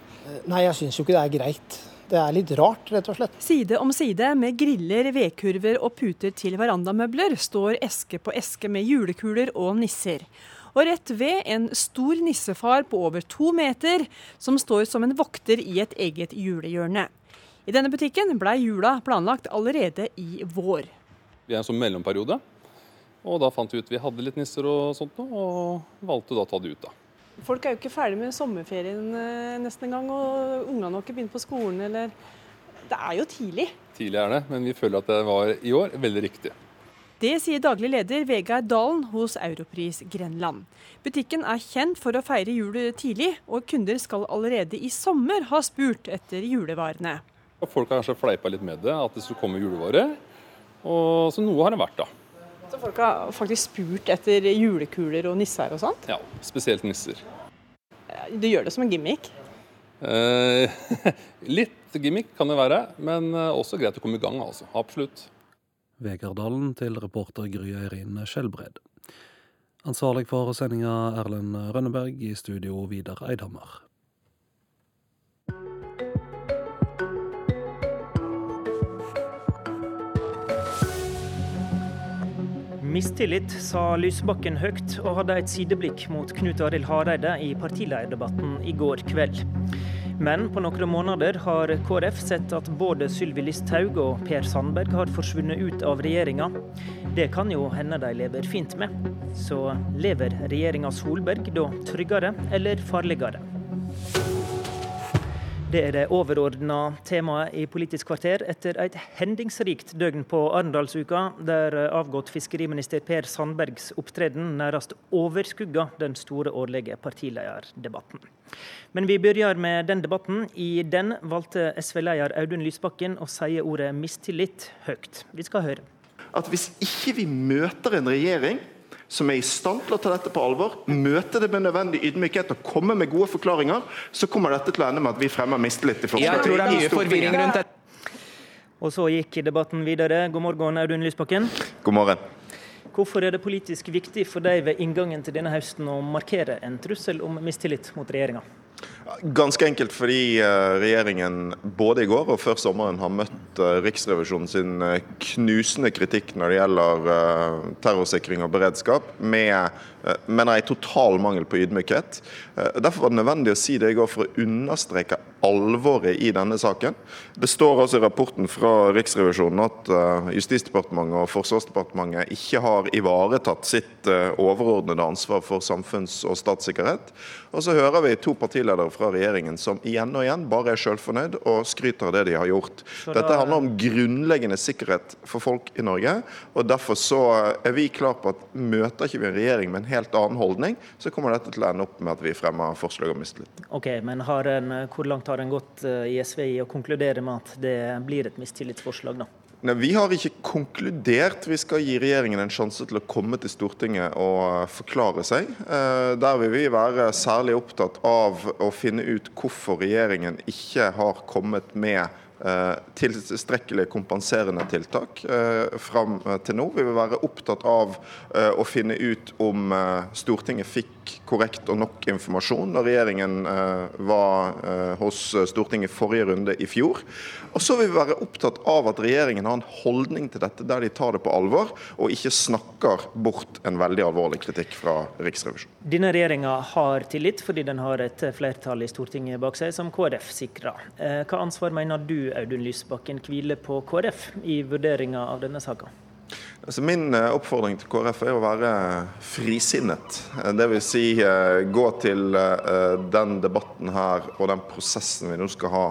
Nei, jeg syns jo ikke det er greit. Det er litt rart, rett og slett. Side om side med griller, vedkurver og puter til verandamøbler står eske på eske med julekuler og nisser. Og rett ved en stor nissefar på over to meter, som står som en vokter i et eget julehjørne. I denne butikken ble jula planlagt allerede i vår. Vi er en sånn mellomperiode, og da fant vi ut vi hadde litt nisser og sånt og valgte da å ta det ut. da. Folk er jo ikke ferdig med sommerferien eh, nesten engang, og ungene har ikke begynt på skolen eller Det er jo tidlig. Tidlig er det, men vi føler at det var i år veldig riktig. Det sier daglig leder Vegard Dalen hos Europris Grenland. Butikken er kjent for å feire jul tidlig, og kunder skal allerede i sommer ha spurt etter julevarene. Folk har kanskje fleipa litt med det, at det skulle komme julevarer. Og så noe har det vært, da. Så folk har faktisk spurt etter julekuler og nisser og sånt? Ja, spesielt nisser. Du gjør det som en gimmick? Eh, litt gimmick kan det være, men også greit å komme i gang, altså. Absolutt. Vegardalen til reporter Gry Eirin Skjelbred. Ansvarlig for sendinga Erlend Rønneberg, i studio Vidar Eidhammer. Mistillit, sa Lysbakken høyt, og hadde et sideblikk mot Knut Arild Hareide i partilederdebatten i går kveld. Men på noen måneder har KrF sett at både Sylvi Listhaug og Per Sandberg har forsvunnet ut av regjeringa. Det kan jo hende de lever fint med. Så lever regjeringa Solberg da tryggere eller farligere? Det er det overordna temaet i Politisk kvarter etter et hendingsrikt døgn på Arendalsuka, der avgått fiskeriminister Per Sandbergs opptreden nærmest overskugga den store årlige partilederdebatten. Men vi begynner med den debatten. I den valgte SV-leder Audun Lysbakken å si ordet mistillit høyt. Vi skal høre. At hvis ikke vi møter en regjering som er i stand til å ta dette på alvor, møte det med nødvendig ydmykhet og komme med gode forklaringer, så kommer dette til å ende med at vi fremmer mistillit til forslaget. Jeg tror det er mye forvirring rundt dette. Og så gikk debatten videre. God morgen, Audun Lysbakken. God morgen. Hvorfor er det politisk viktig for deg ved inngangen til denne høsten å markere en trussel om mistillit mot regjeringa? Ganske enkelt fordi regjeringen både i går og før sommeren har møtt Riksrevisjonen sin knusende kritikk når det gjelder terrorsikring og beredskap, med mener jeg total mangel på ydmykhet. Derfor var det nødvendig å si det i går for å understreke alvoret i denne saken. Det står altså i rapporten fra Riksrevisjonen at Justisdepartementet og Forsvarsdepartementet ikke har ivaretatt sitt overordnede ansvar for samfunns- og statssikkerhet. Og så hører vi to partiledere fra regjeringen som igjen og igjen bare er selvfornøyd og skryter av det de har gjort. Dette handler om grunnleggende sikkerhet for folk i Norge. og Derfor så er vi klar på at møter ikke vi en regjering med en helt annen holdning, så kommer dette til å ende opp med at vi fremmer forslag om mistillit. Ok, men en, Hvor langt har en gått eh, i SV i å konkludere med at det blir et mistillitsforslag, da? Nei, Vi har ikke konkludert. Vi skal gi regjeringen en sjanse til å komme til Stortinget og forklare seg. Eh, der vil vi være særlig opptatt av å finne ut hvorfor regjeringen ikke har kommet med tilstrekkelig tilstrekkelige kompenserende tiltak eh, fram eh, til nå. Vi vil være opptatt av å finne ut om Stortinget fikk korrekt og nok informasjon da regjeringen var hos Stortinget forrige runde i fjor. Og så vil vi være opptatt av at regjeringen har en holdning til dette der de tar det på alvor, og ikke snakker bort en veldig alvorlig kritikk fra Riksrevisjonen. Denne regjeringa har tillit fordi den har et flertall i Stortinget bak seg, som KrF sikrer. Hva ansvar mener du Audun Lysbakken hviler på KrF i vurderinga av denne saka? Altså min eh, oppfordring til KrF er å være frisinnet. Dvs. Si, eh, gå til eh, den debatten her og den prosessen vi nå skal ha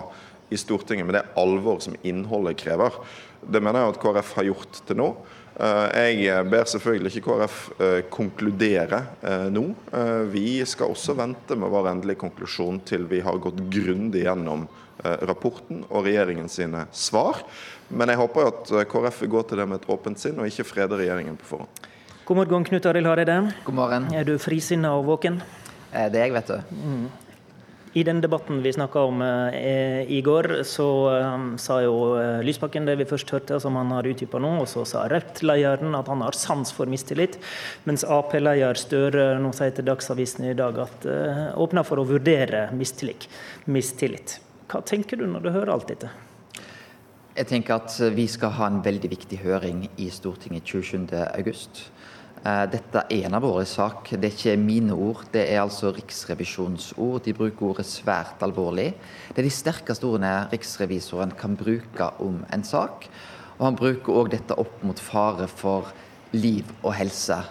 i Stortinget med det alvor som innholdet krever. Det mener jeg at KrF har gjort til nå. Jeg ber selvfølgelig ikke KrF konkludere nå. Vi skal også vente med vår endelige konklusjon til vi har gått grundig gjennom Eh, rapporten og regjeringen sine svar. Men jeg håper jo at eh, KrF vil gå til det med et åpent sinn, og ikke frede regjeringen på forhånd. God morgen, Knut Arild Hareide. God morgen. Er du frisinna og våken? Eh, det er jeg, vet du. Mm. I den debatten vi snakka om eh, i går, så eh, sa jo Lysbakken det vi først hørte, som han har utdypa nå. Og så sa Rødt-lederen at han har sans for mistillit. Mens Ap-leder Støre nå sier til Dagsavisen i dag at åpner for å vurdere mistillit. mistillit. Hva tenker du når du hører alt dette? Jeg tenker at vi skal ha en veldig viktig høring i Stortinget 27.8. Eh, dette er en av våre sak. Det er ikke mine ord, det er altså Riksrevisjonens ord. De bruker ordet svært alvorlig. Det er de sterkeste ordene riksrevisoren kan bruke om en sak. Og han bruker òg dette opp mot fare for liv og helse.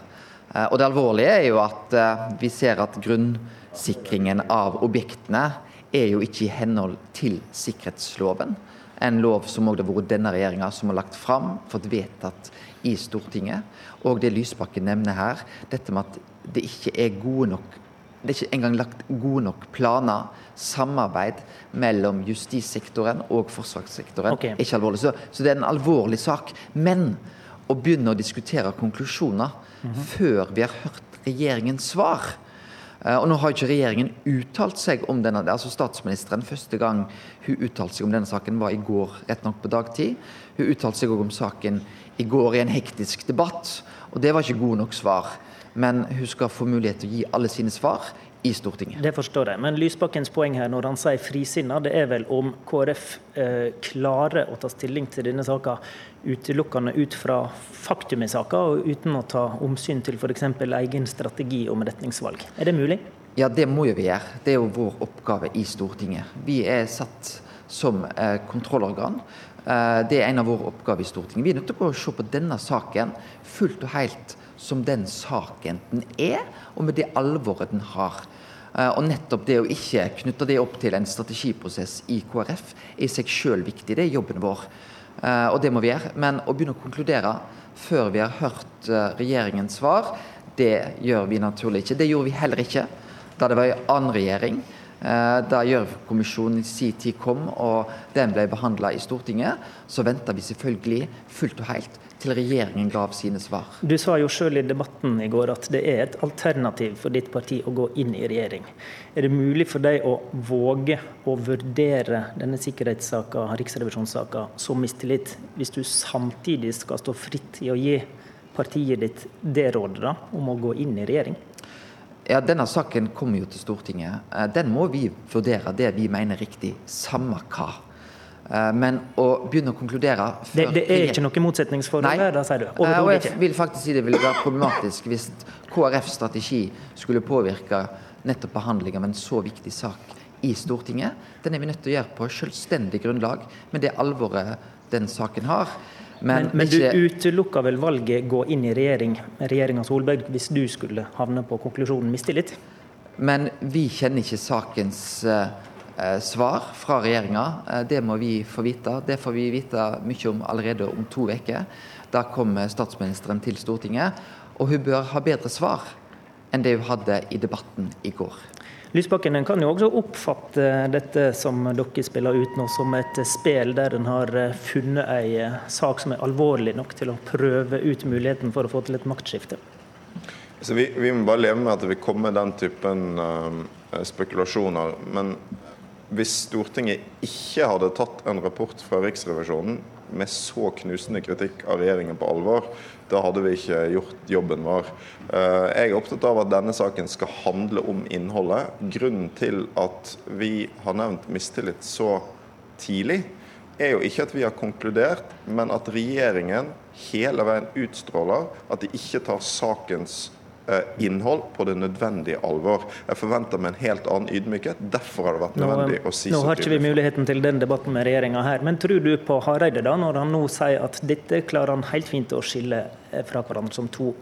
Eh, og det alvorlige er jo at eh, vi ser at grunnsikringen av objektene er jo ikke i henhold til sikkerhetsloven. En lov som òg det har vært denne regjeringa som har lagt fram, fått vedtatt i Stortinget. Og det Lysbakken nevner her, dette med at det ikke er gode nok det er ikke engang lagt gode nok planer, samarbeid mellom justissektoren og forsvarssektoren. Okay. er ikke alvorlig. Så, så, det er en alvorlig sak. Men å begynne å diskutere konklusjoner mm -hmm. før vi har hørt regjeringens svar, og nå har ikke regjeringen uttalt seg om denne, altså Statsministeren første gang hun uttalte seg om denne saken, var i går, rett nok på dagtid. Hun uttalte seg òg om saken i går i en hektisk debatt, og det var ikke gode nok svar. Men hun skal få mulighet til å gi alle sine svar i Stortinget. Det forstår jeg. Men Lysbakkens poeng her når han sier frisinna, det er vel om KrF eh, klarer å ta stilling til denne saka utelukkende ut fra faktum i saka, og uten å ta omsyn til f.eks. egen strategi om retningsvalg. Er det mulig? Ja, det må jo vi gjøre. Det er jo vår oppgave i Stortinget. Vi er satt som eh, kontrollorgan. Eh, det er en av våre oppgaver i Stortinget. Vi er nødt til å se på denne saken fullt og helt som den saken den er, og med det alvoret den har. Eh, og nettopp det å ikke knytte det opp til en strategiprosess i KrF er i seg sjøl viktig. Det er jobben vår, eh, og det må vi gjøre. Men å begynne å konkludere før vi har hørt eh, regjeringens svar, det gjør vi naturlig ikke. Det gjorde vi heller ikke da det var en annen regjering. Da Gjørv-kommisjonen i sin tid kom og den ble behandla i Stortinget, så venta vi selvfølgelig fullt og helt til regjeringen gav sine svar. Du sa jo selv i debatten i går at det er et alternativ for ditt parti å gå inn i regjering. Er det mulig for deg å våge å vurdere denne sikkerhetssaka, riksrevisjonssaka, som mistillit, hvis du samtidig skal stå fritt i å gi partiet ditt det rådet da, om å gå inn i regjering? Ja, Denne saken kommer jo til Stortinget. Eh, den må vi vurdere det vi mener riktig, samme hva. Men å begynne å konkludere Det, det er ikke noe motsetningsforhold her, da, sier du? Og jeg vil faktisk si det ville være problematisk hvis KrFs strategi skulle påvirke nettopp behandling av en så viktig sak i Stortinget. Den er vi nødt til å gjøre på selvstendig grunnlag med det alvoret den saken har. Men, men, men du utelukker vel valget gå inn i regjering, regjeringa Solberg hvis du skulle havne på konklusjonen mistillit? Men vi kjenner ikke sakens uh, svar fra regjeringa. Uh, det må vi få vite. Det får vi vite mye om allerede om to uker. Da kommer statsministeren til Stortinget, og hun bør ha bedre svar enn det hun hadde i debatten i går. Lysbakken en kan jo også oppfatte dette som dere spiller ut nå, som et spill der en har eh, funnet ei eh, sak som er alvorlig nok til å prøve ut muligheten for å få til et maktskifte. Så vi, vi må bare leve med at det vil komme den typen uh, spekulasjoner. Men hvis Stortinget ikke hadde tatt en rapport fra Riksrevisjonen med så knusende kritikk av regjeringen på alvor, da hadde vi ikke gjort jobben vår. Eh, jeg er opptatt av at denne saken skal handle om innholdet. Grunnen til at vi har nevnt mistillit så tidlig, er jo ikke at vi har konkludert, men at regjeringen hele veien utstråler at de ikke tar sakens innhold på det nødvendige alvor. Jeg forventer meg en helt annen ydmykhet. Derfor har det vært nødvendig nå, å si så tydelig. Nå har ikke vi muligheten til den debatten med regjeringa her, men tror du på Hareide da, når han nå sier at dette klarer han helt fint å skille fra hverandre som to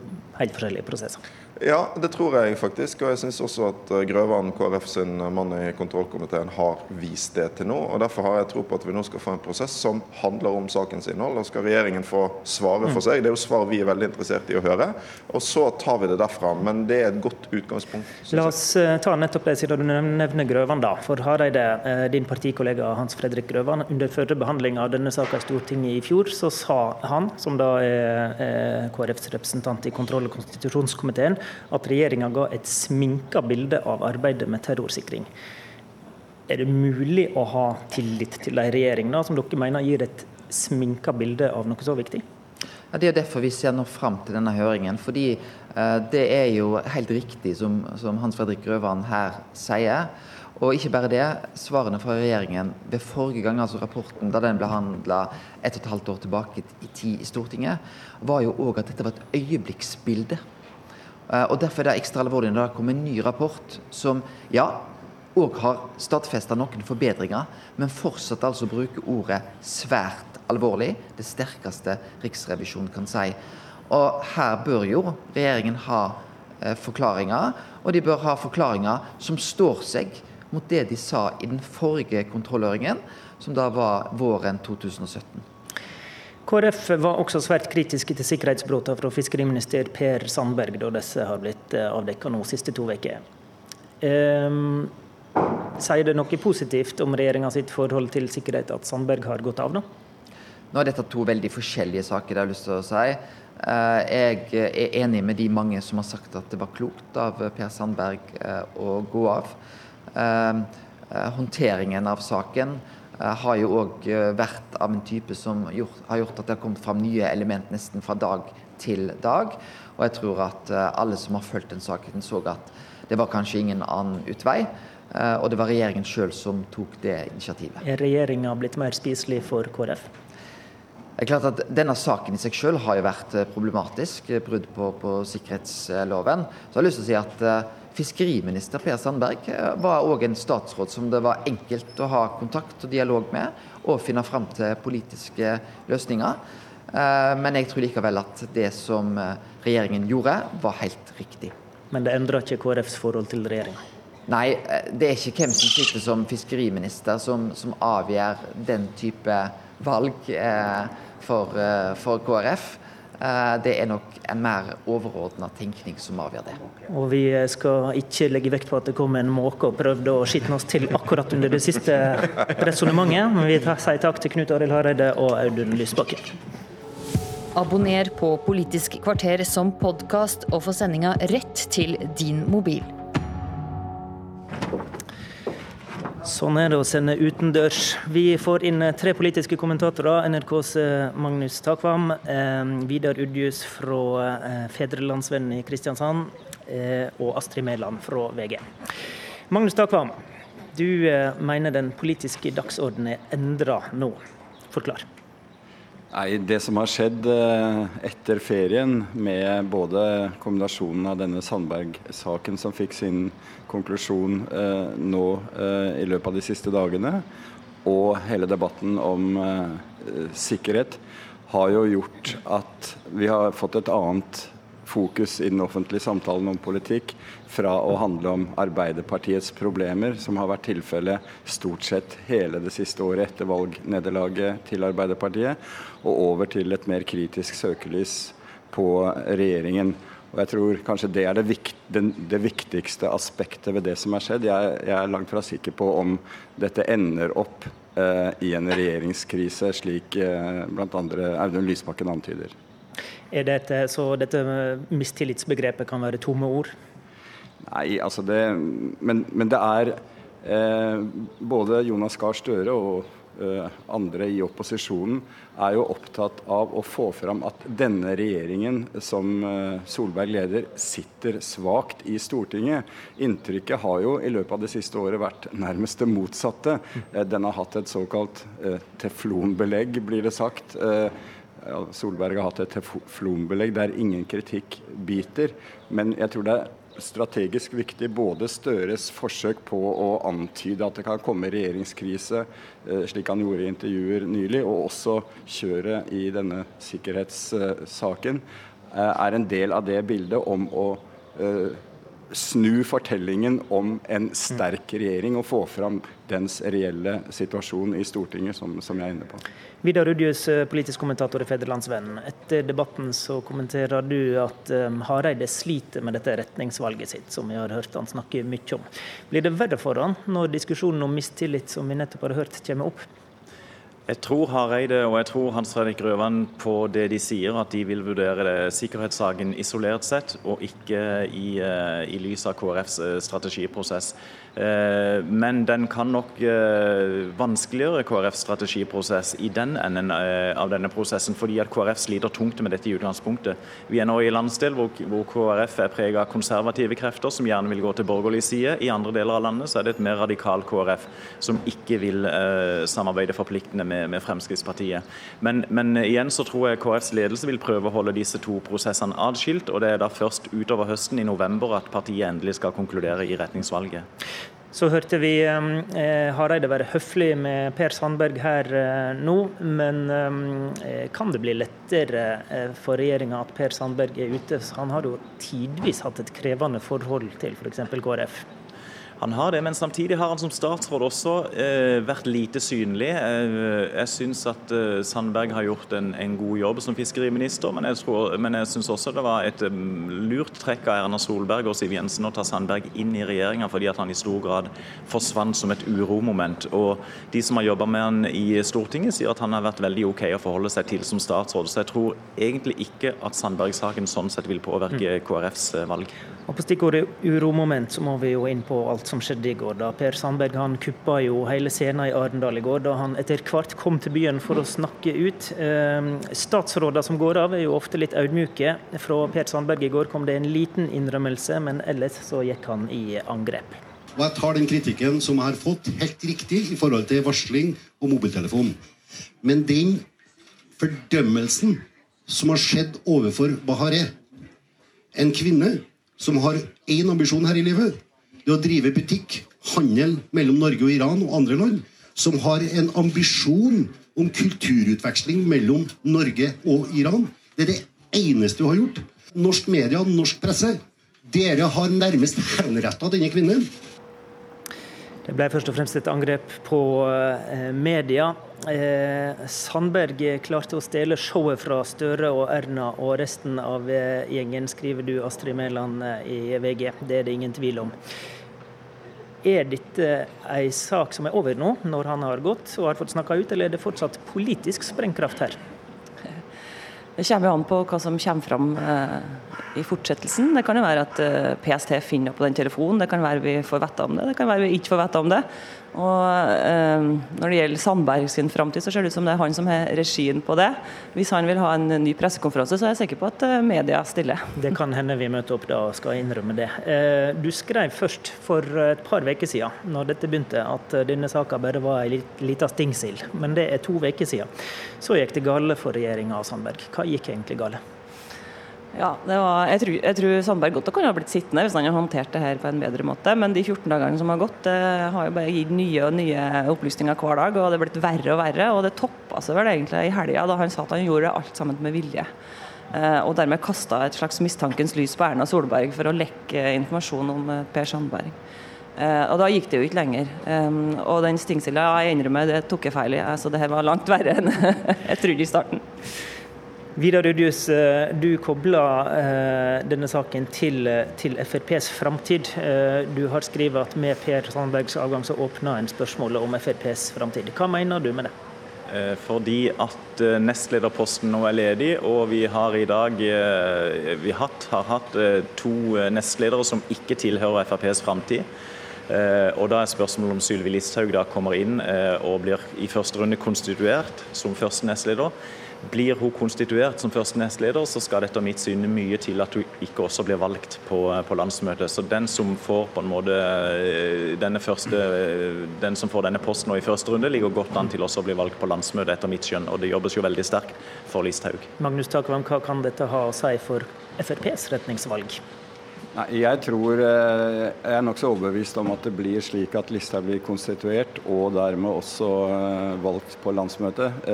helt forskjellige prosesser? Ja, det tror jeg faktisk. Og jeg syns også at eh, Grøvan, KrF sin mann i kontrollkomiteen, har vist det til nå. og Derfor har jeg tro på at vi nå skal få en prosess som handler om sakens innhold. Og skal regjeringen få svare for mm. seg. Det er jo svar vi er veldig interessert i å høre. Og så tar vi det derfra. Men det er et godt utgangspunkt. La oss eh, ta nettopp det siden du nevner Grøvan, da. For Hareide, eh, din partikollega Hans Fredrik Grøvan, under førre behandling av denne saka i Stortinget i fjor, så sa han, som da er KrFs representant i kontroll- og konstitusjonskomiteen, at regjeringa ga et sminka bilde av arbeidet med terrorsikring. Er det mulig å ha tillit til ei regjering da, som dere mener gir et sminka bilde av noe så viktig? Ja, det er derfor vi ser nå fram til denne høringen. fordi eh, Det er jo helt riktig som, som Hans Fredrik Grøvan her sier. Og ikke bare det. Svarene fra regjeringen ved forrige gang, altså rapporten da den ble handla et og et halvt år tilbake i tid i Stortinget, var jo òg at dette var et øyeblikksbilde og Derfor er det ekstra alvorlig når det kommer en ny rapport som ja, òg har stadfesta noen forbedringer, men fortsatt altså bruker ordet svært alvorlig. Det sterkeste Riksrevisjonen kan si. Og Her bør jo regjeringen ha eh, forklaringer, og de bør ha forklaringer som står seg mot det de sa i den forrige kontrollhøringen, som da var våren 2017. KrF var også svært kritiske til sikkerhetsbruddene fra fiskeriminister Per Sandberg da disse har blitt eh, avdekket nå siste to uker. Um, sier det noe positivt om regjeringa sitt forhold til sikkerhet at Sandberg har gått av? nå? Nå er dette to veldig forskjellige saker. det har jeg lyst til å si. Eh, jeg er enig med de mange som har sagt at det var klokt av Per Sandberg å gå av. Håndteringen av saken har jo òg eh, vært av en type som gjort, har gjort at det har kommet fram nye element nesten fra dag til dag. Og jeg tror at eh, alle som har fulgt den saken, så at det var kanskje ingen annen utvei. Og det var regjeringen sjøl som tok det initiativet. Er regjeringa blitt mer spiselig for KrF? Det er klart at Denne saken i seg selv har jo vært problematisk, brudd på, på sikkerhetsloven. Så jeg har lyst til å si at Fiskeriminister Per Sandberg eh, var òg en statsråd som det var enkelt å ha kontakt og dialog med, og finne fram til politiske løsninger. Eh, men jeg tror likevel at det som eh, regjeringen gjorde, var helt riktig. Men det endrer ikke KrFs forhold til regjeringa? Nei, det er ikke hvem som sitter som fiskeriminister som, som avgjør den type valg for, for KrF. Eh, det er nok en mer overordna tenkning som avgjør det. Og Vi skal ikke legge vekt på at det kom en måke og prøvde å skitne oss til akkurat under det siste resonnementet. Men vi sier takk til Knut Arild Hareide og Audun Lysbakken. Abonner på Politisk kvarter som podkast og få sendinga rett til din mobil. Sånn er det å sende utendørs. Vi får inn eh, tre politiske kommentatorer. NRKs eh, Magnus Takvam, eh, Vidar Udjus fra Fedrelandsvennen i Kristiansand og Astrid Mæland fra VG. Magnus Takvam, Du mener den politiske dagsordenen er endra nå. Forklar. Nei, Det som har skjedd eh, etter ferien, med både kombinasjonen av denne Sandberg-saken som fikk sin konklusjon eh, nå eh, i løpet av de siste dagene, og hele debatten om sikkerhet, har jo gjort at vi har fått et annet fokus i den offentlige samtalen om politikk fra å handle om Arbeiderpartiets problemer, som har vært tilfellet stort sett hele det siste året etter valgnederlaget til Arbeiderpartiet, og over til et mer kritisk søkelys på regjeringen. Og jeg tror kanskje det er det, vikt, det, det viktigste aspektet ved det som har skjedd. Jeg, jeg, er langt fra sikker på om dette ender opp eh, i en regjeringskrise, slik eh, bl.a. Audun Lysbakken antyder. Dette, så dette mistillitsbegrepet kan være tomme ord? Nei, altså det Men, men det er eh, Både Jonas Gahr Støre og eh, andre i opposisjonen er jo opptatt av å få fram at denne regjeringen som eh, Solberg leder, sitter svakt i Stortinget. Inntrykket har jo i løpet av det siste året vært nærmest det motsatte. Eh, den har hatt et såkalt eh, teflonbelegg, blir det sagt. Eh, Solberg har hatt et teflonbelegg der ingen kritikk biter. Men jeg tror det er strategisk viktig både Støres forsøk på å antyde at det kan komme regjeringskrise, eh, slik han gjorde i intervjuer nylig, og også kjøret i denne sikkerhetssaken, eh, er en del av det bildet om å eh, snu fortellingen om en sterk regjering og få fram dens reelle situasjon i Stortinget, som, som jeg er inne på. Vidar Udjus, eh, politisk kommentator i Federlandsvennen. Etter debatten så kommenterer du at um, Hareide sliter med dette retningsvalget sitt, som vi har hørt han snakke mye om. Blir det verre for han når diskusjonen om mistillit som vi nettopp har hørt, kommer opp? Jeg tror Hareide og jeg tror Hans Fredrik Grøvan på det de sier, at de vil vurdere det, sikkerhetssaken isolert sett, og ikke i, uh, i lys av KrFs uh, strategiprosess. Eh, men den kan nok eh, vanskeliggjøre KrFs strategiprosess i den enden eh, av denne prosessen, fordi at KrF sliter tungt med dette i utgangspunktet. Vi er nå i landsdel hvor, KrF er preget av konservative krefter som gjerne vil gå til borgerlig side. I andre deler av landet så er det et mer radikalt KrF som ikke vil samarbeide forpliktende med Fremskrittspartiet. Men, men, igjen så tror jeg KrFs ledelse vil prøve å holde disse to prosessene adskilt, og det er da først utover høsten i november at partiet endelig skal konkludere i retningsvalget. Så hørte vi eh, Hareide være høflig med Per Sandberg her eh, nå, men eh, kan det bli lettere eh, for regjeringa at Per Sandberg er ute? Han har jo tidvis hatt et krevende forhold til f.eks. For KrF. Han har det, men samtidig har han som statsråd også eh, vært lite synlig. Eh, jeg syns at eh, Sandberg har gjort en, en, god jobb som fiskeriminister, men jeg, tror, men jeg syns også det var et um, lurt trekk av Erna Solberg og Siv Jensen å ta Sandberg inn i regjeringa, fordi at han i stor grad forsvant som et uromoment. Og de som har jobba med han i Stortinget, sier at han har vært veldig OK å forholde seg til som statsråd. Så jeg tror egentlig ikke at Sandberg-saken sånn sett vil påvirke mm. KrFs eh, valg. Og På stikkordet uromoment så må vi jo inn på alt som skjedde i går. da Per Sandberg han kuppa jo hele scenen i Arendal i går, da han etter hvert kom til byen for å snakke ut. Eh, statsråder som går av er jo ofte litt audmjuke. Fra Per Sandberg i går kom det en liten innrømmelse, men ellers så gikk han i angrep. Og Jeg tar den kritikken som jeg har fått, helt riktig i forhold til varsling og mobiltelefon. Men den fordømmelsen som har skjedd overfor Bahareh, en kvinne som har én ambisjon her i livet, det å drive butikk, handel mellom Norge og Iran og andre land, som har en ambisjon om kulturutveksling mellom Norge og Iran. Det er det eneste hun har gjort. Norsk media, norsk presse, dere har nærmest henretta denne kvinnen. Det ble først og fremst et angrep på eh, media. Eh, Sandberg klarte å stjele showet fra Støre og Erna og resten av eh, gjengen, skriver du Astrid Mæland i VG. Det er det ingen tvil om. Er dette ei sak som er over nå, når han har gått og har fått snakka ut, eller er det fortsatt politisk sprengkraft her? Det kommer an på hva som kommer fram eh, i fortsettelsen. Det kan jo være at eh, PST finner på den telefonen, det kan være vi får vite om det, det kan være vi ikke får vite om det. Og eh, Når det gjelder Sandberg sin framtid, så ser det ut som det er han som har regien på det. Hvis han vil ha en ny pressekonferanse, så er jeg sikker på at eh, media stiller. Det kan hende vi møter opp da og skal innrømme det. Eh, du skrev først for et par uker siden, når dette begynte, at denne saka bare var ei lita stingsild. Men det er to uker siden. Så gikk det gale for regjeringa og Sandberg. Hva gikk egentlig gale? Ja, var, jeg, tror, jeg, tror, Sandberg godt kunne ha blitt sittende hvis han hadde håndtert det her på en bedre måte. Men de 14 dagene som har gått, det har jo bare gitt nye og nye opplysninger hver dag. Og det er blitt verre og verre. Og det toppa seg vel egentlig i helga da han sa at han gjorde alt sammen med vilje. Eh, og dermed kasta et slags mistankens lys på Erna Solberg for å lekke informasjon om eh, Per Sandberg. Eh, og da gikk det jo ikke lenger. og den stingsilda, jeg innrømmer, det tok jeg feil i. Altså, det her var langt verre enn jeg trodde i starten. Vidar Udjus, eh, du kobler eh, denne saken til, til FrPs framtid. Eh, du har skrevet at med Per Sandbergs avgang så åpner en spørsmålet om FrPs framtid. Hva mener du med det? Fordi at nestlederposten nå er ledig, og vi har i dag vi hatt, har hatt to nestledere som ikke tilhører FrPs framtid. Og da er spørsmålet om Sylvi Listhaug da kommer inn og blir i første runde konstituert som første nestleder. Blir hun konstituert som første nestleder, så skal det etter mitt syn mye til at hun ikke også blir valgt på, på landsmøtet. Så den som får på en måte eh, denne første, eh, den som får denne posten nå i første runde, ligger godt an til også å bli valgt på landsmøtet, etter mitt skjønn. Og det jobbes jo veldig sterkt for Listhaug. Magnus Takvam, hva kan dette ha å si for FrPs retningsvalg? Nei, jeg tror eh, jeg er nokså overbevist om at det blir slik at Listhaug blir konstituert og dermed også valgt på landsmøtet.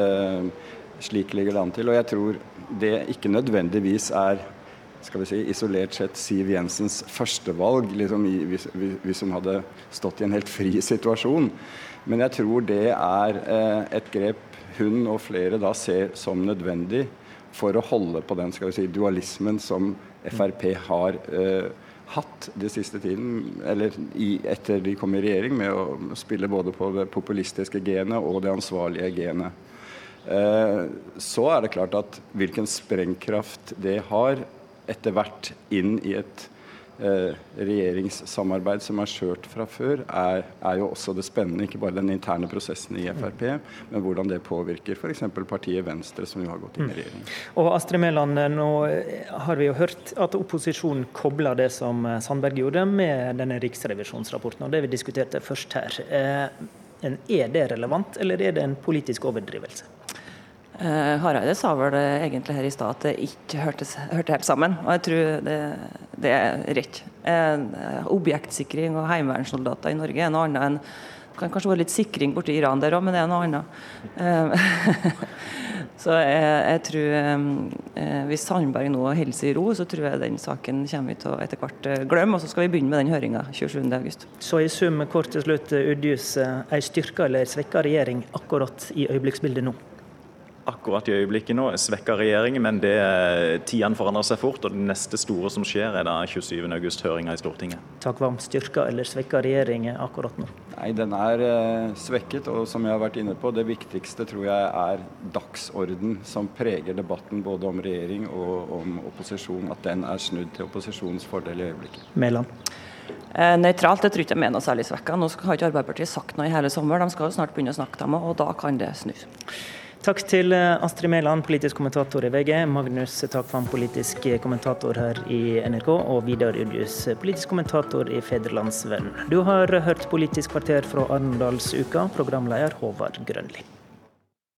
Slik ligger det an til. Og jeg tror det ikke nødvendigvis er skal vi si, isolert sett Siv Jensens førstevalg, liksom, hvis, hvis hun hadde stått i en helt fri situasjon. Men jeg tror det er eh, et grep hun og flere da ser som nødvendig for å holde på den skal vi si, dualismen som Frp har eh, hatt det siste tiden, eller i, etter de kom i regjering, med å spille både på det populistiske genet og det ansvarlige genet. Eh, så er det klart at hvilken sprengkraft det har etter hvert inn i et eh, regjeringssamarbeid som er skjørt fra før, er, er, jo også det spennende. Ikke bare den interne prosessen i Frp, men hvordan det påvirker f.eks. partiet Venstre, som jo har gått inn i mm. regjering. Og Astrid Mæland, nå har vi jo hørt at opposisjonen kobler det som Sandberg gjorde, med denne riksrevisjonsrapporten, og det vi diskuterte først her. Eh, er det relevant, eller er det en politisk overdrivelse? Uh, Hareide sa vel egentlig her i stad at det ikke hørtes, hørte helt sammen. Og jeg tror det, det er rett. Uh, objektsikring og heimevernssoldater i Norge er noe annet enn kan kanskje være litt sikring borti Iran der òg, men det er noe annet. Uh, så jeg, jeg tror uh, Hvis Sandberg nå holder seg i ro, så tror jeg den saken kommer vi til å etter hvert glemme. Og så skal vi begynne med den høringa 27.8. Så i sum kort til slutt, Udjus, ei styrka eller svekka regjering akkurat i øyeblikksbildet nå? Akkurat i øyeblikket nå svekker regjeringen, men det tidene forandrer seg fort. og Det neste store som skjer, er da 27.8-høringa i Stortinget. Takk Vam. Styrka eller svekka regjeringen akkurat nå? Nei, Den er eh, svekket. og som jeg har vært inne på, Det viktigste tror jeg er dagsorden som preger debatten både om regjering og om opposisjon. At den er snudd til opposisjonens fordel i øyeblikket. Meland. Eh, nøytralt, det tror jeg ikke er noe særlig svekka. Nå har ikke Arbeiderpartiet sagt noe i hele sommer. De skal jo snart begynne å snakke, dem, og da kan det snu. Takk til eh, Astrid Mæland, politisk kommentator i VG, Magnus Takvam, politisk kommentator her i NRK, og Vidar Udjus, politisk kommentator i Fedrelandsvennen. Du har hørt Politisk kvarter fra Arendalsuka, programleder Håvard Grønli.